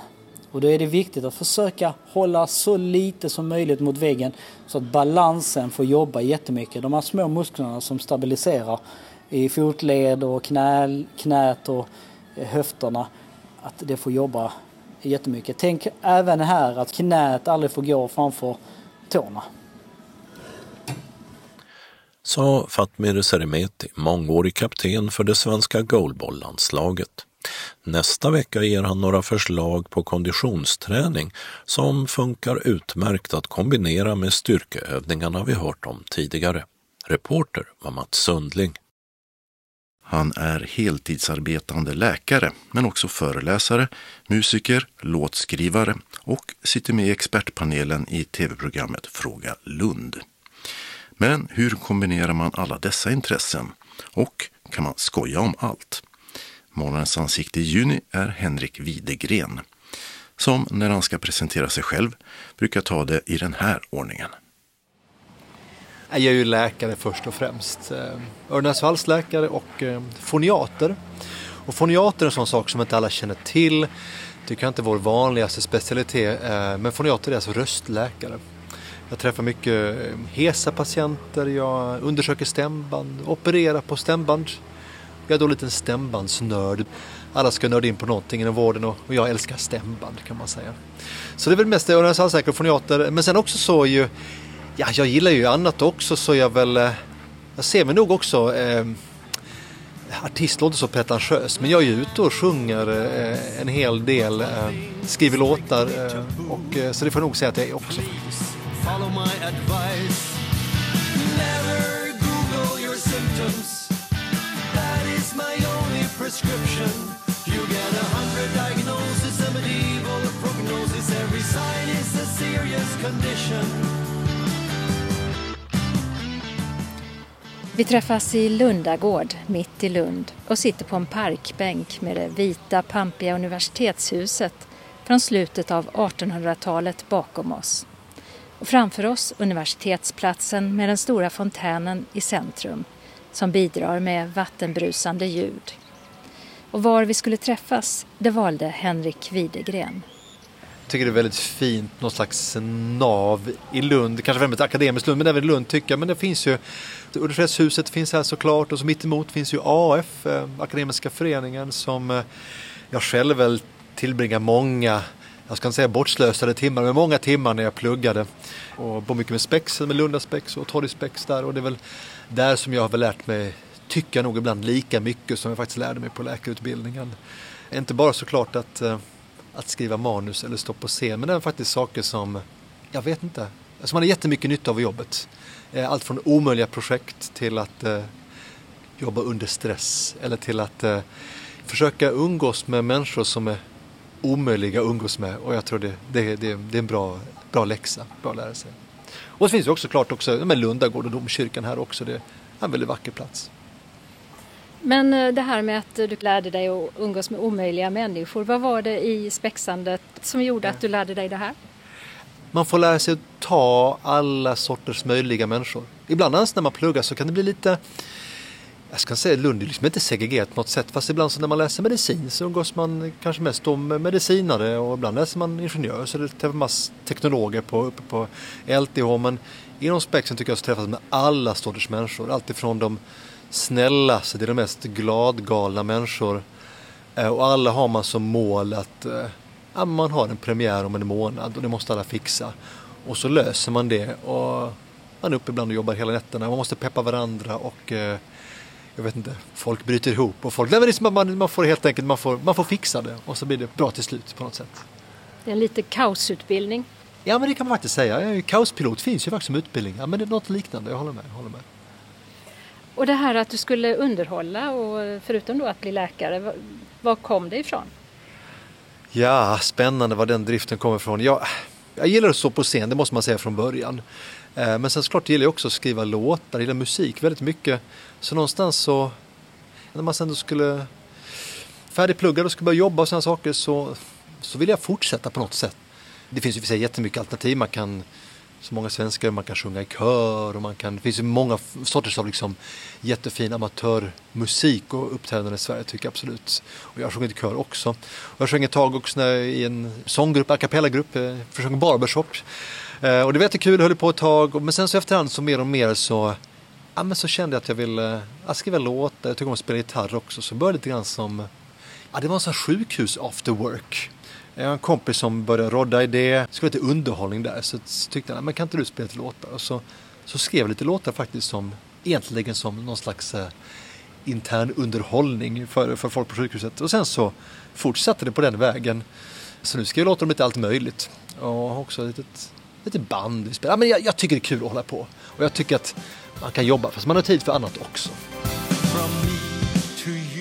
Och då är det viktigt att försöka hålla så lite som möjligt mot väggen så att balansen får jobba jättemycket. De här små musklerna som stabiliserar i fotled och knä, knät och eh, höfterna, att det får jobba jättemycket. Tänk även här att knät aldrig får gå framför tårna. Sa Fatmir Seremeti, mångårig kapten för det svenska goalball-landslaget. Nästa vecka ger han några förslag på konditionsträning som funkar utmärkt att kombinera med styrkeövningarna vi hört om tidigare. Reporter var Mats Sundling. Han är heltidsarbetande läkare, men också föreläsare, musiker, låtskrivare och sitter med i expertpanelen i tv-programmet Fråga Lund. Men hur kombinerar man alla dessa intressen? Och kan man skoja om allt? Månadens ansikte i juni är Henrik Widegren, som när han ska presentera sig själv brukar ta det i den här ordningen. Jag är ju läkare först och främst. Eh, Öron-näshalsläkare och eh, foniater. Och foniater är en sån sak som inte alla känner till. Det kan inte vara vår vanligaste specialitet. Eh, men foniater är alltså röstläkare. Jag träffar mycket eh, hesa patienter, jag undersöker stämband, opererar på stämband. Jag är då en liten stämbandsnörd. Alla ska nörda in på någonting inom vården och jag älskar stämband kan man säga. Så det är väl mest öron-näshalsläkare och foniater. Men sen också så är ju Ja, jag gillar ju annat också så jag väl... Eh, jag ser mig nog också... Eh, artist låter så pretentiös men jag är ju ute och sjunger eh, en hel del. Eh, skriver låtar eh, och eh, så det får jag nog säga att jag är också faktiskt. Follow my advice. Never google your symptoms. That is my only prescription. You get a hundred diagnoses, a medieval prognosis. Every sign is a serious condition. Vi träffas i Lundagård, mitt i Lund och sitter på en parkbänk med det vita, pampiga universitetshuset från slutet av 1800-talet bakom oss. Och framför oss universitetsplatsen med den stora fontänen i centrum som bidrar med vattenbrusande ljud. Och var vi skulle träffas, det valde Henrik Widegren Jag tycker det är väldigt fint, någon slags nav i Lund. Kanske främst akademiskt Lund, men även i Lund tycker jag. Men det finns ju, universitetshuset finns här såklart och så mittemot finns ju AF, eh, Akademiska föreningen, som eh, jag själv väl tillbringar många jag ska inte säga bortslösade timmar, men många timmar när jag pluggade. Och på mycket med spexen, med Lundaspex och Torrispex där. Och det är väl där som jag har väl lärt mig, tycker jag nog ibland, lika mycket som jag faktiskt lärde mig på läkarutbildningen. Inte bara såklart att eh, att skriva manus eller stå på scen. Men det är faktiskt saker som, jag vet inte, som man har jättemycket nytta av i jobbet. Eh, allt från omöjliga projekt till att eh, jobba under stress eller till att försöka umgås med människor som är omöjliga att umgås med. Och jag tror det, det, det, det är en bra, bra läxa, bra att lära sig. Och så finns det också klart också, med Lundagård och domkyrkan här också. Det är en väldigt vacker plats. Men eh, det här med att du lärde dig att umgås med omöjliga människor. Vad var det i spexandet som gjorde att du lärde dig det här? Man får lära sig att ta alla sorters möjliga människor. Ibland när man pluggar så kan det bli lite jag ska säga Lund är liksom inte segregerat på något sätt fast ibland så när man läser medicin så umgås man kanske mest om medicinare och ibland läser man ingenjör så det träffar man teknologer på, uppe på LTH men inom spexen tycker jag så träffas med alla sorters människor. Alltifrån de snällaste, det är de mest gladgalna människor. Eh, och alla har man som mål att eh, ja, man har en premiär om en månad och det måste alla fixa. Och så löser man det och man är uppe ibland och jobbar hela nätterna. Man måste peppa varandra och eh, jag vet inte, folk bryter ihop och folk, nej, men det är som att man, man får helt enkelt, man får, man får fixa det och så blir det bra till slut på något sätt. Det är en lite kaosutbildning. Ja men det kan man faktiskt säga. Kaospilot finns ju faktiskt som utbildning. Ja men det är något liknande, jag håller med. Jag håller med. Och det här att du skulle underhålla och förutom då att bli läkare, var kom det ifrån? Ja, spännande var den driften kommer ifrån. Jag, jag gillar att stå på scen, det måste man säga från början. Eh, men sen såklart gillar jag också att skriva låtar, jag gillar musik väldigt mycket. Så någonstans så, när man sen då skulle färdigpluggad och skulle börja jobba och sådana saker så, så vill jag fortsätta på något sätt. Det finns ju för sig jättemycket alternativ. Man kan, så många svenskar, man kan sjunga i kör och man kan, det finns ju många sorters av liksom jättefin amatörmusik och uppträdande i Sverige tycker jag absolut. Och jag har sjungit i kör också. Och jag sjöng ett tag också när, i en sånggrupp, a cappella-grupp, eh, sjöng barbershop. Eh, och det var jättekul, höll på ett tag. Men sen så efterhand så mer och mer så, ja, men så kände jag att jag ville jag skriva låtar, jag tycker om att spela gitarr också. Så började det lite grann som, ja det var en sån sjukhus after work. Jag har en kompis som började rodda i det. Det skulle lite underhållning där. Så tyckte han, men kan inte du spela lite låtar? Och så, så skrev jag lite låtar faktiskt som egentligen som någon slags eh, intern underhållning för, för folk på sjukhuset. Och sen så fortsatte det på den vägen. Så nu skriver jag låtar om lite allt möjligt. Och också litet lite band vi spelar. men jag, jag, tycker det är kul att hålla på. Och jag tycker att man kan jobba fast man har tid för annat också. From me to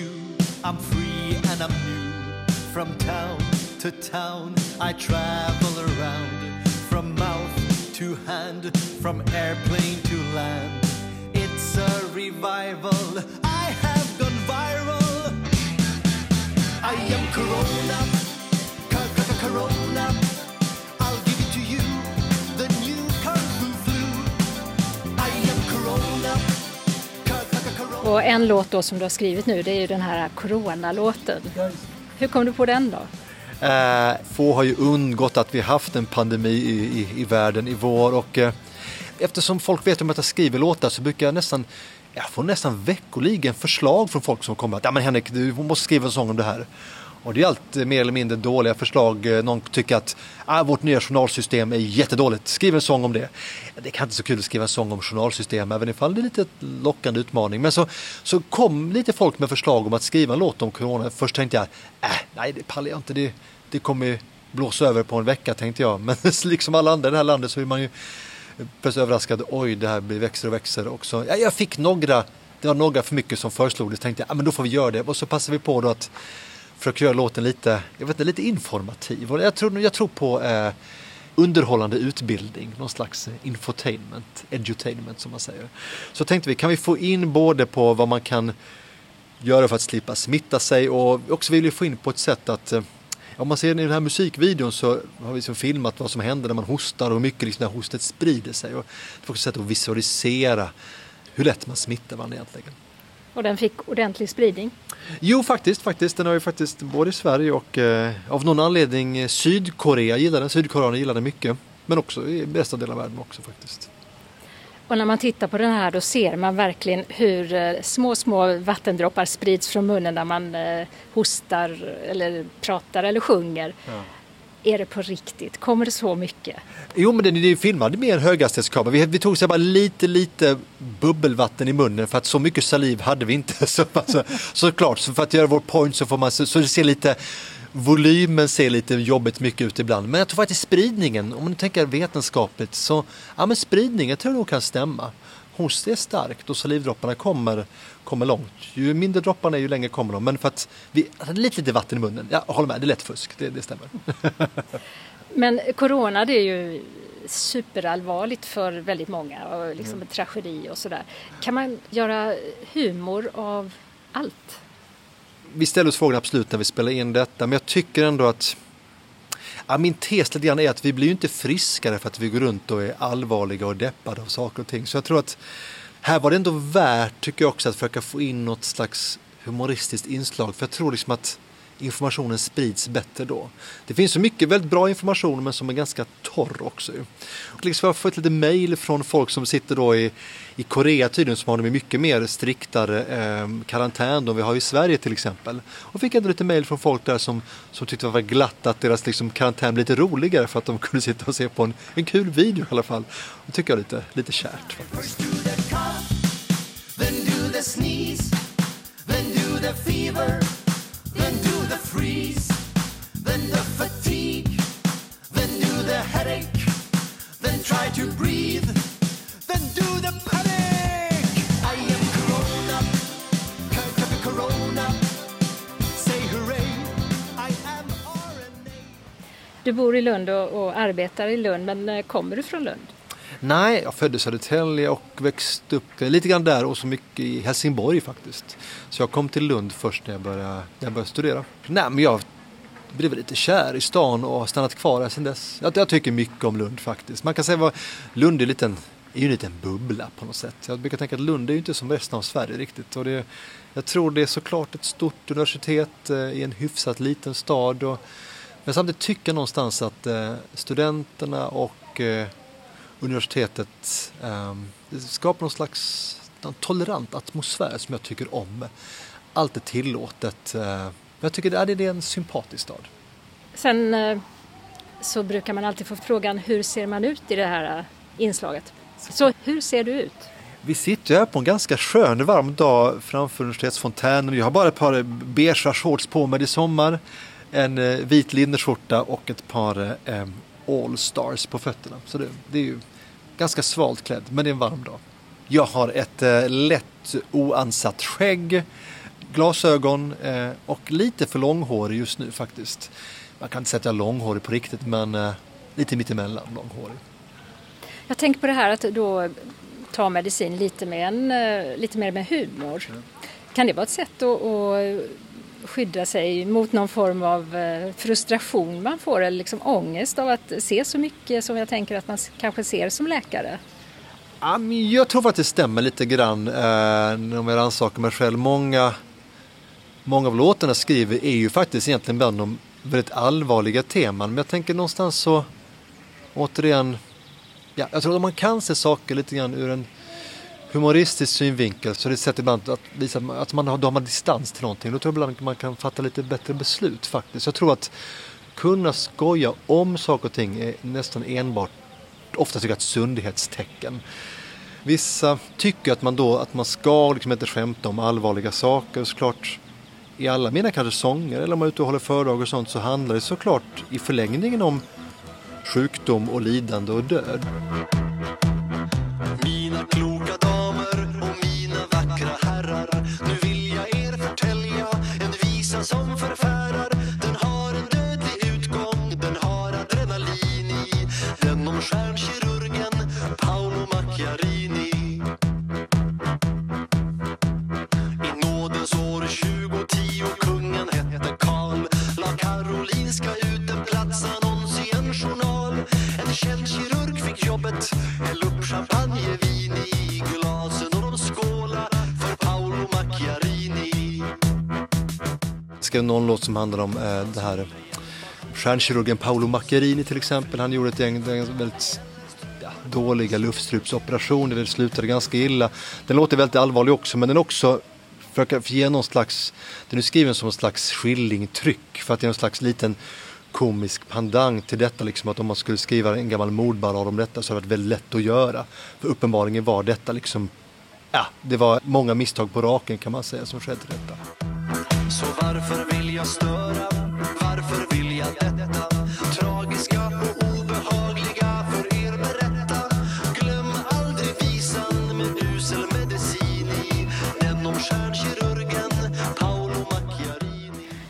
Och en låt då som du har skrivit nu det är ju den här Corona-låten. Hur kom du på den då? Eh, få har ju undgått att vi haft en pandemi i, i, i världen i vår och eh, eftersom folk vet om att jag skriver låtar så brukar jag nästan jag får nästan veckoligen förslag från folk som kommer att ja men Henrik du måste skriva en sång om det här. Och det är alltid eh, mer eller mindre dåliga förslag. Eh, någon tycker att ah, vårt nya journalsystem är jättedåligt. Skriv en sång om det. Det kan inte så kul att skriva en sång om journalsystem även ifall det är lite lockande utmaning. Men så, så kom lite folk med förslag om att skriva en låt om corona. Först tänkte jag, äh, nej det pallar jag inte. Det, det kommer blåsa över på en vecka tänkte jag. Men liksom alla andra i det här landet så är man ju eh, plötsligt överraskad. Oj, det här blir växer och växer också. Ja, jag fick några, det var några för mycket som föreslog det. Så tänkte jag, ja men då får vi göra det. Och så passade vi på då att Försöker göra låten lite, jag vet inte, lite informativ. Och jag tror, jag tror på eh, underhållande utbildning, någon slags infotainment, edutainment som man säger. Så tänkte vi, kan vi få in både på vad man kan göra för att slippa smitta sig och också vill vi få in på ett sätt att eh, om man ser i den här musikvideon så har vi liksom filmat vad som händer när man hostar och hur mycket liksom det här hostet sprider sig. Och det är också ett sätt att visualisera hur lätt man smittar varandra egentligen. Och den fick ordentlig spridning? Jo, faktiskt. faktiskt. Den har ju faktiskt både i Sverige och eh, av någon anledning eh, Sydkorea gillar den. Sydkoreaner gillar den mycket. Men också i bästa delen av världen också faktiskt. Och när man tittar på den här då ser man verkligen hur eh, små, små vattendroppar sprids från munnen när man eh, hostar eller pratar eller sjunger. Ja. Är det på riktigt? Kommer det så mycket? Jo, men det, är är filmad med en höghastighetskamera. Vi, vi tog så bara lite, lite bubbelvatten i munnen för att så mycket saliv hade vi inte. Så, alltså, såklart, så för att göra vår point så får man så, så det ser lite volymen ser lite jobbigt mycket ut ibland. Men jag tror faktiskt spridningen, om man tänker vetenskapligt, så ja men spridningen tror jag nog kan stämma. Host är starkt och salivdropparna kommer, kommer långt. Ju mindre dropparna är ju längre kommer de. Men för att vi, alltså, lite, lite vatten i munnen, ja, håller med, det är lätt fusk, det, det stämmer. men corona det är ju superallvarligt för väldigt många och liksom en tragedi och sådär. Kan man göra humor av allt? vi ställer oss frågan absolut när vi spelar in detta, men jag tycker ändå att ja, min tes lite grann är att vi blir ju inte friskare för att vi går runt och är allvarliga och deppade av saker och ting. Så jag tror att här var det ändå värt, tycker jag också, att försöka få in något slags humoristiskt inslag. För jag tror liksom att informationen sprids bättre då. Det finns så mycket väldigt bra information men som är ganska torr också. Och liksom jag har fått lite mail från folk som sitter då i, i Korea tydligen som har de mycket mer striktare eh, karantän än vi har i Sverige till exempel. Och fick ändå lite mail från folk där som, som tyckte det var glatt att deras liksom, karantän blev lite roligare för att de kunde sitta och se på en, en kul video i alla fall. Det tycker jag är lite, lite kärt. Faktiskt. then do the freeze, then the fatigue, then do the headache, then try to breathe, then do the panic. I am Corona, Corona, say hooray, I am RNA. Du bor i Lund och, och arbetar i Lund, men eh, kommer du från Lund? Nej, jag föddes i Södertälje och växte upp eh, lite grann där och så mycket i Helsingborg faktiskt. Så jag kom till Lund först när jag började, när jag började studera. Nej, men jag blev lite kär i stan och har stannat kvar här sedan dess. Jag, jag tycker mycket om Lund faktiskt. Man kan säga att Lund är, liten, är ju en liten bubbla på något sätt. Jag brukar tänka att Lund är ju inte som resten av Sverige riktigt. Och det, jag tror det är såklart ett stort universitet eh, i en hyfsat liten stad. Och, men samtidigt tycker jag någonstans att eh, studenterna och eh, universitetet eh, skapar någon slags en tolerant atmosfär som jag tycker om. Allt är tillåtet. Eh, jag tycker att det är en sympatisk stad. Sen eh, så brukar man alltid få frågan hur ser man ut i det här eh, inslaget? Så hur ser du ut? Vi sitter här på en ganska skön varm dag framför universitetsfontänen. Jag har bara ett par beigea shorts på mig i sommar. En vit linneskjorta och ett par All Stars på fötterna. Så det, det, är ju ganska svalt klädd, men det är en varm dag. Jag har ett lätt oansatt skägg glasögon eh, och lite för långhårig just nu faktiskt. Man kan inte säga att jag är långhårig på riktigt men eh, lite mittemellan långhårig. Jag tänker på det här att då ta medicin lite, med en, eh, lite mer med humor. Mm. Kan det vara ett sätt att, att skydda sig mot någon form av eh, frustration man får eller liksom ångest av att se så mycket som jag tänker att man kanske ser som läkare? Jag tror att det stämmer lite grann eh, om jag rannsakar mig själv. Många många av låtarna skriver är ju faktiskt egentligen bland de väldigt allvarliga teman. Men jag tänker någonstans så, återigen, ja, jag tror att man kan se saker lite grann ur en humoristisk synvinkel så det är ett sätt ibland att visa att man har, då har man distans till någonting. Då tror jag ibland att man kan fatta lite bättre beslut faktiskt. Jag tror att kunna skoja om saker och ting är nästan enbart ofta tycker jag ett sundhetstecken. Vissa tycker att man då att man ska liksom inte skämta om allvarliga saker. Såklart i alla mina kanske sånger eller om man är ute och håller föredrag och sånt så handlar det såklart i förlängningen om sjukdom och lidande och död. Någon låt som handlar om eh, det här stjärnkirurgen Paolo Macchiarini till exempel. Han gjorde ett gäng väldigt ja, dåliga luftstrupsoperationer. Det slutade ganska illa. Den låter väldigt allvarlig också men den också försöker ge någon slags, den är skriven som en slags skillingtryck för att det är någon slags liten komisk pandang till detta. Liksom att om man skulle skriva en gammal mordballad om detta så hade det varit väldigt lätt att göra. För uppenbarligen var detta liksom, ja, det var många misstag på raken kan man säga som skedde detta. Så varför vill jag störa? Varför vill jag detta? Tragiska och obehagliga för er berätta. Glöm aldrig visan med usel medicin i. Den om stjärnkirurgen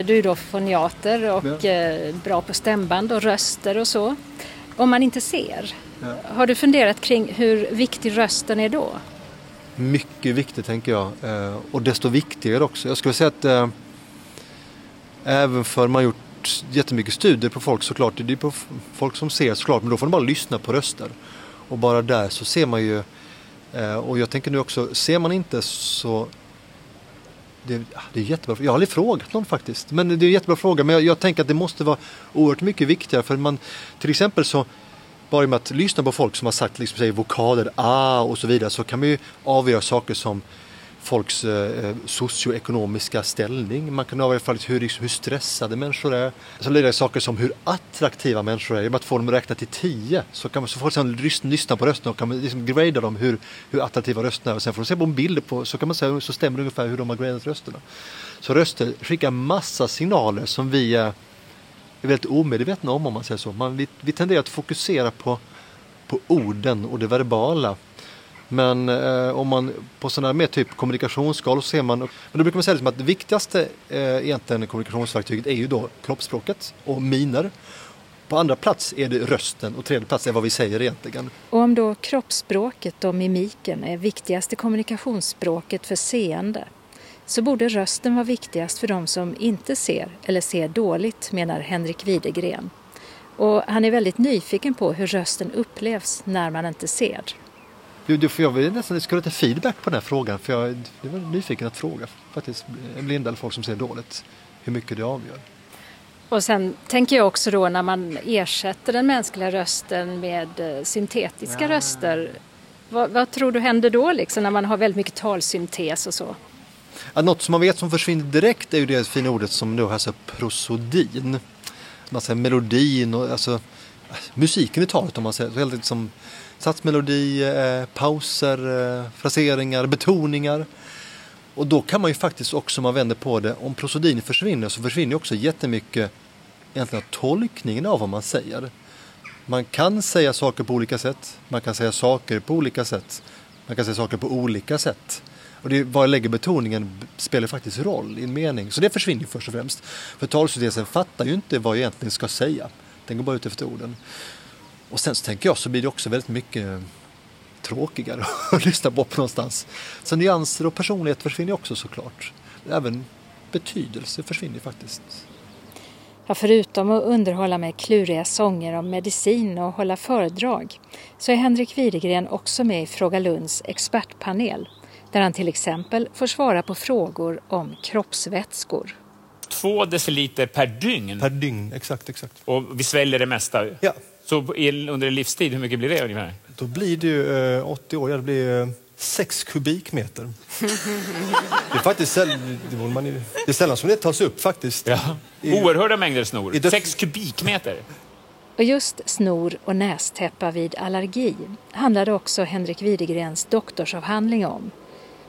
du är då foniater och ja. Eh, bra på stämband och röster och så. Om man inte ser, ja. har du funderat kring hur viktig rösten är då? Mycket viktigt tänker jag eh, och desto viktigare också. Jag skulle säga att äh, även för man har gjort jättemycket studier på folk såklart, det är på folk som ser såklart, men då får de bara lyssna på röster. Och bara där så ser man ju, eh, och jag tänker nu också, ser man inte så det, ah, det är jättebra. Jag har aldrig frågat någon faktiskt. Men det är en jättebra fråga. Men jag, jag, tänker att det måste vara oerhört mycket viktigare. För man, till exempel så, bara med att lyssna på folk som har sagt liksom, säger vokaler, ah och så vidare. Så kan man ju avgöra saker som folks eh, eh, socioekonomiska ställning. Man kan avgöra hur, liksom, hur stressade människor är. Så det saker som hur attraktiva människor är. Genom att få dem att räkna till tio så kan man så folk sedan lyssna på rösterna och kan liksom grada dem hur, hur attraktiva rösterna är. Och sen får de se på en bild på, så kan man säga så stämmer det ungefär hur de har gradat rösterna. Så röster skickar massa signaler som vi är väldigt omedvetna om om man säger så. Man, vi, vi tenderar att fokusera på, på orden och det verbala. Men eh, om man på sådana här mer typ kommunikationsskalor så ser man, men då brukar man säga liksom att det viktigaste eh, egentligen kommunikationsverktyget är ju då kroppsspråket och miner. På andra plats är det rösten och tredje plats är vad vi säger egentligen. Och om då kroppsspråket och mimiken är viktigaste kommunikationsspråket för seende så borde rösten vara viktigast för de som inte ser eller ser dåligt, menar Henrik Widegren. Och han är väldigt nyfiken på hur rösten upplevs när man inte ser. Du, du, jag vill nästan skulle lite feedback på den här frågan för jag, jag var nyfiken att fråga faktiskt blinda eller folk som ser dåligt hur mycket det avgör. Och sen tänker jag också då när man ersätter den mänskliga rösten med eh, syntetiska ja. röster. Vad, vad, tror du händer då liksom när man har väldigt mycket talsyntes och så? Ja, något som man vet som försvinner direkt är ju det fina ordet som då alltså prosodin. Man säger melodin och alltså musiken i talet om man säger. Så helt liksom satsmelodi, eh, pauser, eh, fraseringar, betoningar. Och då kan man ju faktiskt också, om man vänder på det, om prosodin försvinner så försvinner också jättemycket egentligen tolkningen av vad man säger. Man kan säga saker på olika sätt, man kan säga saker på olika sätt, man kan säga saker på olika sätt. Och det, var jag lägger betoningen spelar faktiskt roll i en mening. Så det försvinner ju först och främst. För talsyntesen fattar ju inte vad jag egentligen ska säga. Den går bara ut efter orden. Och sen så tänker jag så blir det också väldigt mycket tråkigare att lyssna på någonstans. Så nyanser och personlighet försvinner också såklart. Även betydelse försvinner faktiskt. Ja, förutom att underhålla med kluriga sånger om medicin och hålla föredrag så är Henrik Widegren också med i Fråga Lunds expertpanel där han till exempel får svara på frågor om kroppsvätskor. Två deciliter per dygn? Per dygn, exakt. exakt. Och vi sväljer det mesta? Ja. Så under en livstid, hur mycket blir det ungefär? Då blir det ju eh, 80 år, ja, det blir eh, 6 kubikmeter. det är faktiskt det, man, det är sällan som det tas upp faktiskt. Ja. Oerhörda mängder snor. 6 kubikmeter. Och just snor och nästäppa vid allergi handlade också Henrik Widegrens doktorsavhandling om.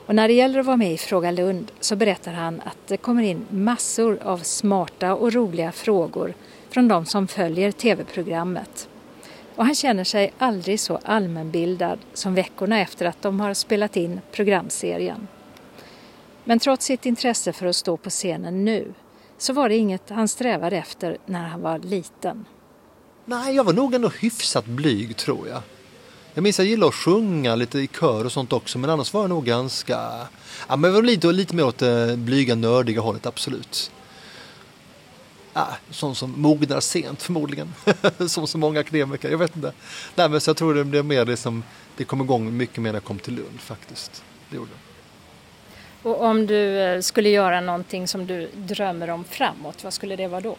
Och när det gäller att vara med i Fråga Lund så berättar han att det kommer in massor av smarta och roliga frågor från de som följer tv-programmet. Och han känner sig aldrig så allmänbildad som veckorna efter att de har spelat in programserien. Men trots sitt intresse för att stå på scenen nu så var det inget han strävade efter när han var liten. Nej, jag var nog ändå hyfsat blyg tror jag. Jag minns att jag gillade att sjunga lite i kör och sånt också men annars var jag nog ganska... Ja, men jag var lite, lite mer åt det blyga, nördiga hållet, absolut. Ja, sån som mognar sent förmodligen. som så många akademiker, jag vet inte. Nej, men så jag tror det blev mer det som det kom igång mycket mer när jag kom till Lund faktiskt. Det gjorde det. Och om du eh, skulle göra någonting som du drömmer om framåt, vad skulle det vara då?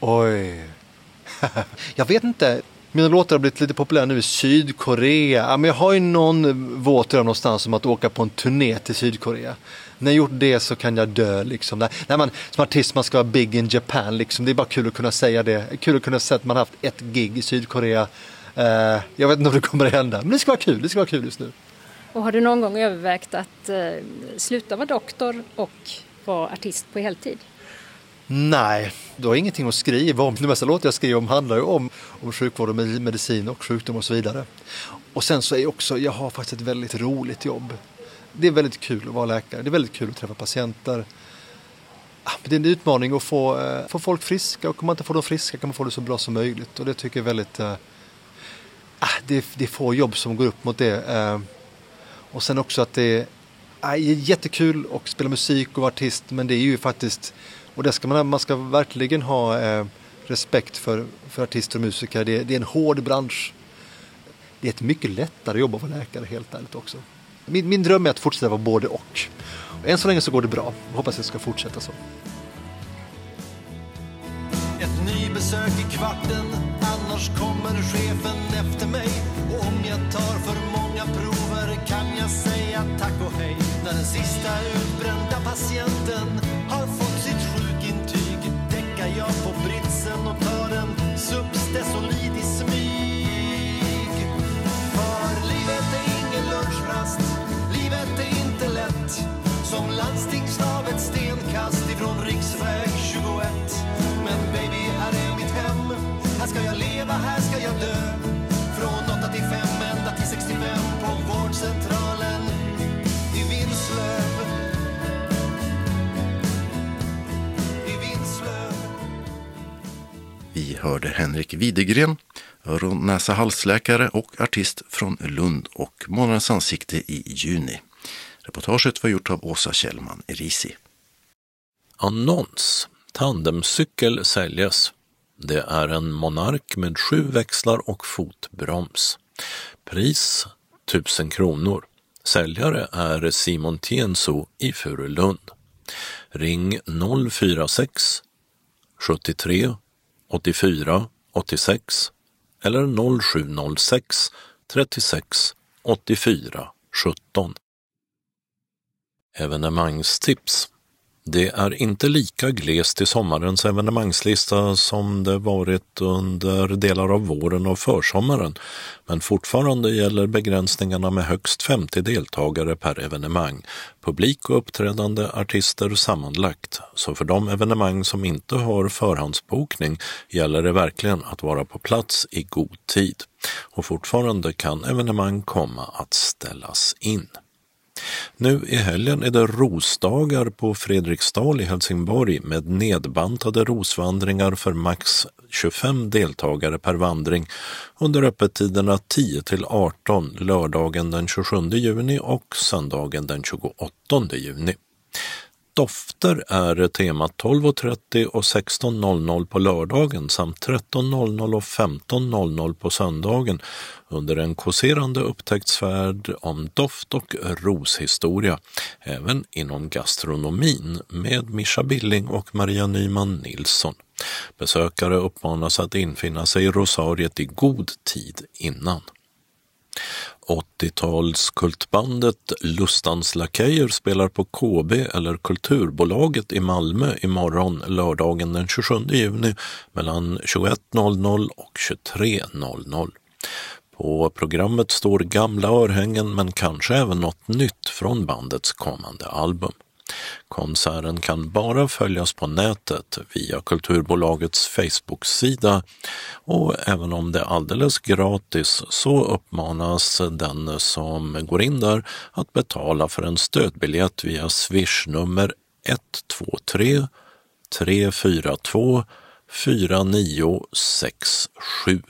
Oj. jag vet inte. Mina låtar har blivit lite populära nu i Sydkorea. men jag har ju någon våt dröm någonstans om att åka på en turné till Sydkorea. När jag gjort det så kan jag dö liksom. När man, som artist man ska vara big in Japan liksom. Det är bara kul att kunna säga det. Kul att kunna säga att man haft ett gig i Sydkorea. Uh, jag vet inte om det kommer att hända. Men det ska vara kul. Det ska vara kul just nu. Och har du någon gång övervägt att uh, sluta vara doktor och vara artist på heltid? Nej, du har ingenting att skriva om. De mesta låtar jag skriver om handlar ju om, om sjukvård och medicin och sjukdom och så vidare. Och sen så är också, jag har faktiskt ett väldigt roligt jobb. Det är väldigt kul att vara läkare. Det är väldigt kul att träffa patienter. Ah, det är en utmaning att få, eh, få folk friska och om man inte får dem friska kan man få det så bra som möjligt. Och det tycker jag är väldigt... Äh, det, är, det är få jobb som går upp mot det. Äh, och sen också att det ah, är, ah, jättekul att spela musik och vara artist men det är ju faktiskt och det ska man, man ska verkligen ha respekt för, för artister och musiker. Det, det, är en hård bransch. Det är ett mycket lättare jobb att vara läkare helt ärligt också. Min, min dröm är att fortsätta vara både och. och. Än så länge så går det bra. Jag hoppas jag det ska fortsätta så. Ett nybesök i kvarten, annars kommer chefen efter mig. Och om jag tar för många prover kan jag säga tack och hej. När den sista utbrända patienten har fått sitt sjukintyg däckar jag på britsen och tar som landstingsstad ett stenkast ifrån riksväg 21. Men baby, här är mitt hem. Här ska jag leva, här ska jag dö. Från 8 till 5 ända till 65 på vårdcentralen i Vinslöv. I Vinslöv. Vi hörde Henrik Widegren öron-näsa-halsläkare och artist från Lund och Månadens ansikte i juni. Reportaget var gjort av Åsa Kjellman Erisi. Annons. Tandemcykel säljes. Det är en Monark med sju växlar och fotbroms. Pris 1000 kronor. Säljare är Simon Tienso i Furulund. Ring 046 73 84 86 eller 0706 36 84 17. Evenemangstips det är inte lika glest i sommarens evenemangslista som det varit under delar av våren och försommaren, men fortfarande gäller begränsningarna med högst 50 deltagare per evenemang, publik och uppträdande artister sammanlagt. Så för de evenemang som inte har förhandsbokning gäller det verkligen att vara på plats i god tid. Och fortfarande kan evenemang komma att ställas in. Nu i helgen är det rosdagar på Fredriksdal i Helsingborg med nedbantade rosvandringar för max 25 deltagare per vandring under öppettiderna 10 till 18 lördagen den 27 juni och söndagen den 28 juni. Dofter är temat 12.30 och 16.00 på lördagen samt 13.00 och 15.00 på söndagen under en kåserande upptäcktsfärd om doft och roshistoria, även inom gastronomin med Mischa Billing och Maria Nyman Nilsson. Besökare uppmanas att infinna sig i Rosariet i god tid innan. 80-talskultbandet Lustans Lakejer spelar på KB eller Kulturbolaget i Malmö imorgon lördagen den 27 juni mellan 21.00 och 23.00. På programmet står gamla örhängen men kanske även något nytt från bandets kommande album. Konserten kan bara följas på nätet via Kulturbolagets Facebook-sida och även om det är alldeles gratis så uppmanas den som går in där att betala för en stödbiljett via Swishnummer 123 342 4967.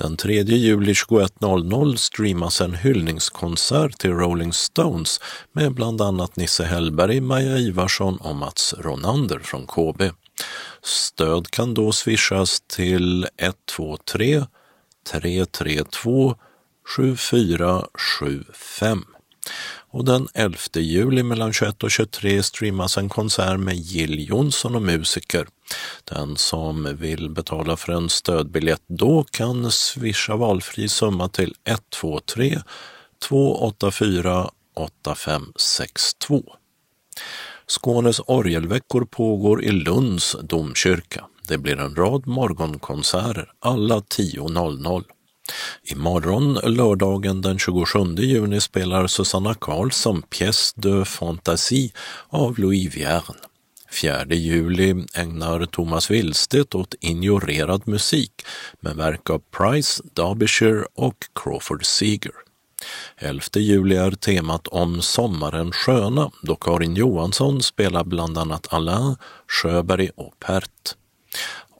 Den 3 juli 21.00 streamas en hyllningskonsert till Rolling Stones med bland annat Nisse Hellberg, Maja Ivarsson och Mats Ronander från KB. Stöd kan då swishas till 123 332 7475. Och den 11 juli mellan 21 och 23 streamas en konsert med Jill Johnson och musiker. Den som vill betala för en stödbiljett då kan swisha valfri summa till 123 284 8562. Skånes orgelveckor pågår i Lunds domkyrka. Det blir en rad morgonkonserter, alla 10.00. Imorgon, lördagen den 27 juni, spelar Susanna Karlsson Pièce de Fantasie av Louis Vierne. 4 juli ägnar Thomas Willstedt åt ignorerad musik med verk av Price, Derbyshire och Crawford Seeger. 11 juli är temat om sommaren sköna då Karin Johansson spelar bland annat Alain, Sjöberg och Pert.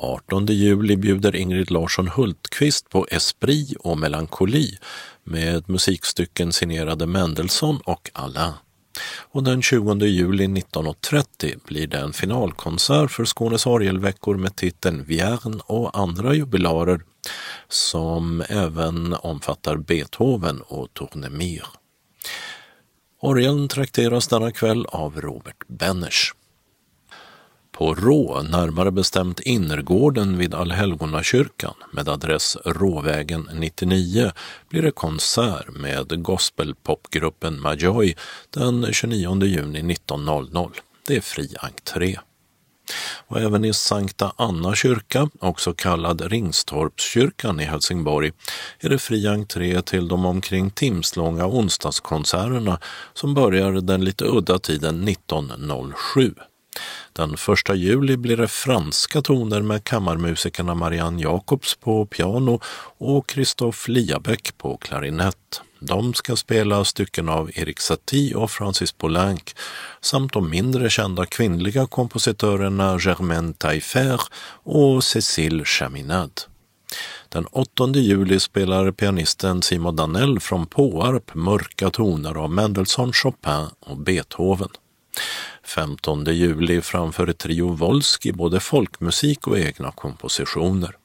18 juli bjuder Ingrid Larsson Hultqvist på Esprit och melankoli med musikstycken signerade Mendelssohn och Alain. Och den 20 juli 19.30 blir det en finalkonsert för Skånes orgelveckor med titeln Vierne och andra jubilarer som även omfattar Beethoven och Tournemire. Orgeln trakteras denna kväll av Robert Benners. På Rå, närmare bestämt innergården vid Allhelgonakyrkan med adress Råvägen 99 blir det konsert med gospelpopgruppen Majoy den 29 juni 19.00. Det är fri entré. Och även i Sankta Anna kyrka, också kallad Ringstorpskyrkan i Helsingborg, är det fri entré till de omkring timslånga onsdagskonserterna som börjar den lite udda tiden 19.07. Den första juli blir det franska toner med kammarmusikerna Marianne Jacobs på piano och Christophe Liabäck på klarinett. De ska spela stycken av Erik Satie och Francis Poulenc samt de mindre kända kvinnliga kompositörerna Germaine Taillefer och Cécile Chaminade. Den 8 juli spelar pianisten Simon Danell från Påarp mörka toner av Mendelssohn, Chopin och Beethoven. 15 juli framför Trio Wolski både folkmusik och egna kompositioner.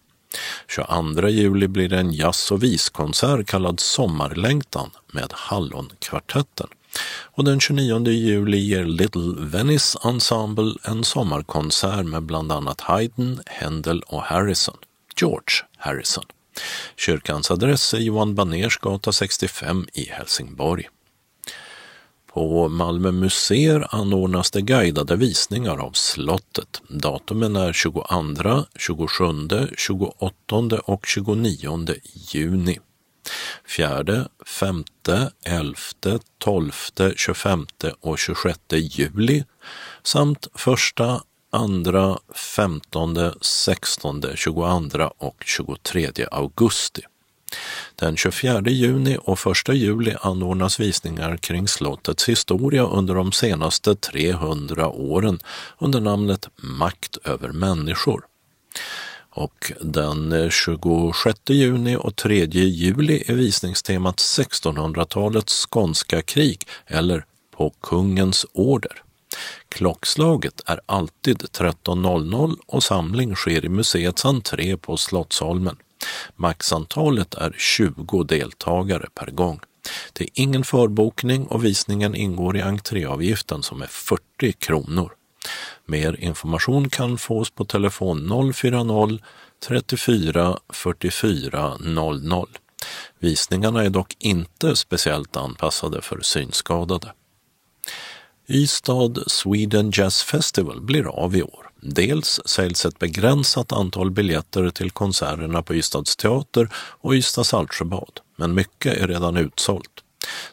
22 juli blir det en jazz och viskonsert kallad Sommarlängtan med Hallonkvartetten. Och den 29 juli ger Little Venice Ensemble en sommarkonsert med bland annat Haydn, Händel och Harrison. George Harrison. Kyrkans adress är Johan Baners gata 65 i Helsingborg. På Malmö museer anordnas det guidade visningar av slottet. Datumen är 22, 27, 28 och 29 juni. 4, 5, 11, 12, 25 och 26 juli samt 1, 2, 15, 16, 22 och 23 augusti. Den 24 juni och 1 juli anordnas visningar kring slottets historia under de senaste 300 åren under namnet Makt över människor. Och den 26 juni och 3 juli är visningstemat 1600-talets skånska krig eller På kungens order. Klockslaget är alltid 13.00 och samling sker i museets entré på Slottsholmen. Maxantalet är 20 deltagare per gång. Det är ingen förbokning och visningen ingår i entréavgiften som är 40 kronor. Mer information kan fås på telefon 040 34 44 00. Visningarna är dock inte speciellt anpassade för synskadade. Ystad Sweden Jazz Festival blir av i år. Dels säljs ett begränsat antal biljetter till konserterna på Ystads teater och Ystads Saltsjöbad, men mycket är redan utsålt.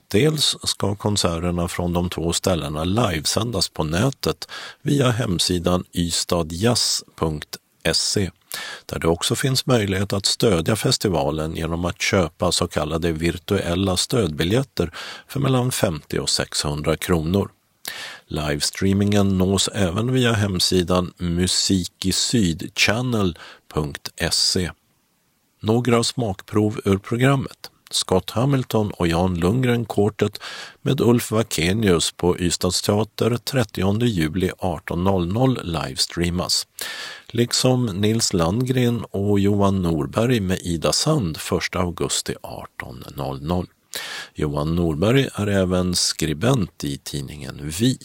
Dels ska konserterna från de två ställena livesändas på nätet via hemsidan ystadjazz.se där det också finns möjlighet att stödja festivalen genom att köpa så kallade virtuella stödbiljetter för mellan 50 och 600 kronor. Livestreamingen nås även via hemsidan musikisydchannel.se. Några smakprov ur programmet. Scott Hamilton och Jan Lundgren Quartet med Ulf Wakenius på Ystads teater 30 juli 18.00 livestreamas. Liksom Nils Landgren och Johan Norberg med Ida Sand 1 augusti 18.00. Johan Norberg är även skribent i tidningen Vi.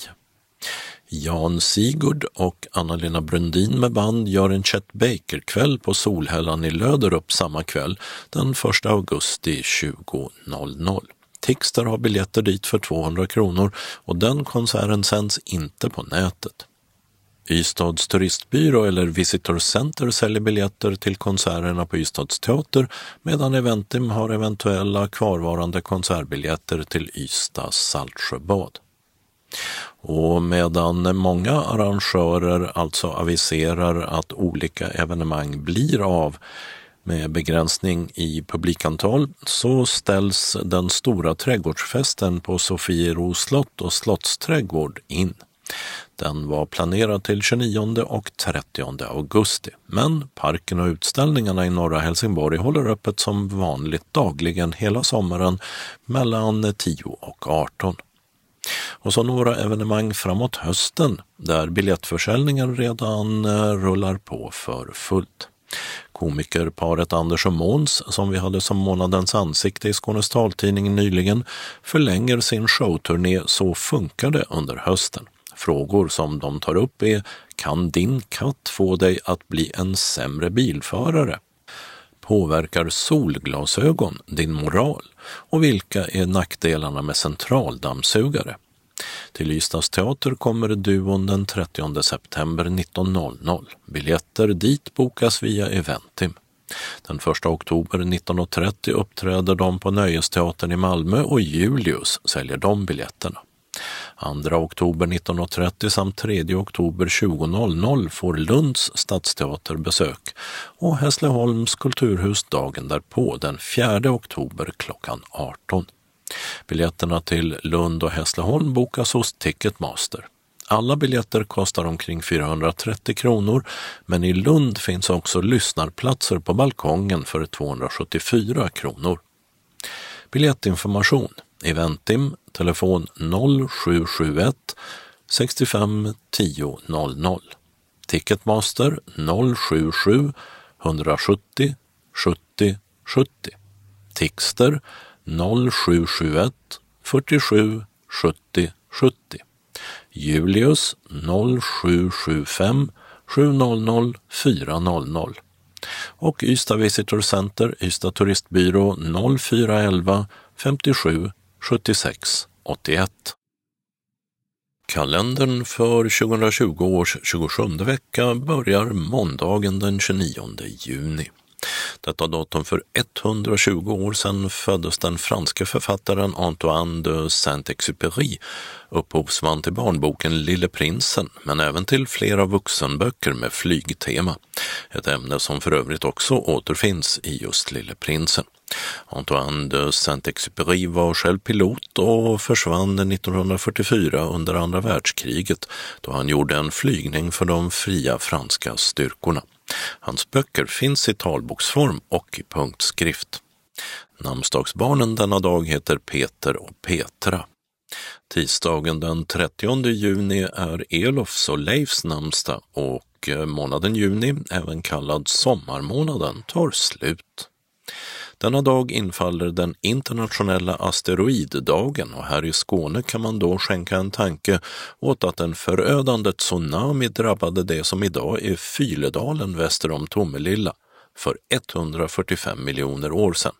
Jan Sigurd och Anna-Lena Brundin med band gör en Chet Baker-kväll på Solhällan i Löderup samma kväll den 1 augusti 20.00. Tixter har biljetter dit för 200 kronor och den konserten sänds inte på nätet. Ystads turistbyrå eller Visitor Center säljer biljetter till konserterna på Ystads teater medan Eventim har eventuella kvarvarande konsertbiljetter till Ystads Saltsjöbad. Och medan många arrangörer alltså aviserar att olika evenemang blir av med begränsning i publikantal så ställs den stora trädgårdsfesten på Sofiero slott och slottsträdgård in. Den var planerad till 29 och 30 augusti, men parken och utställningarna i norra Helsingborg håller öppet som vanligt dagligen hela sommaren mellan 10 och 18. Och så några evenemang framåt hösten där biljettförsäljningen redan eh, rullar på för fullt. Komikerparet Anders och Måns, som vi hade som månadens ansikte i Skånes taltidning nyligen, förlänger sin showturné Så funkar det under hösten. Frågor som de tar upp är Kan din katt få dig att bli en sämre bilförare? Påverkar solglasögon din moral? Och vilka är nackdelarna med centraldammsugare? Till Ystads teater kommer duon den 30 september 19.00. Biljetter dit bokas via Eventim. Den 1 oktober 19.30 uppträder de på Nöjesteatern i Malmö och Julius säljer de biljetterna. 2 oktober 1930 samt 3 oktober 20.00 får Lunds stadsteater besök och Hässleholms kulturhus dagen därpå den 4 oktober klockan 18. Biljetterna till Lund och Hässleholm bokas hos Ticketmaster. Alla biljetter kostar omkring 430 kronor, men i Lund finns också lyssnarplatser på balkongen för 274 kronor. Biljettinformation Eventim, telefon 0771 65 10 00. Ticketmaster 077 170 70 70. Tixter 0771 47 70 70. Julius 0775 700 400 och Ystad Visitor Center, Ystad Turistbyrå 0411 57 76 81. Kalendern för 2020 års 27 vecka börjar måndagen den 29 juni. Detta datum för 120 år sedan föddes den franske författaren Antoine de Saint-Exupéry, upphovsman till barnboken Lille prinsen, men även till flera vuxenböcker med flygtema. Ett ämne som för övrigt också återfinns i just Lille prinsen. Antoine de Saint-Exupéry var själv pilot och försvann 1944 under andra världskriget då han gjorde en flygning för de fria franska styrkorna. Hans böcker finns i talboksform och i punktskrift. Namnsdagsbarnen denna dag heter Peter och Petra. Tisdagen den 30 juni är Elofs och Leifs namnsdag och månaden juni, även kallad sommarmånaden, tar slut. Denna dag infaller den internationella asteroiddagen och här i Skåne kan man då skänka en tanke åt att en förödande tsunami drabbade det som idag är Fyledalen väster om Tomelilla för 145 miljoner år sedan.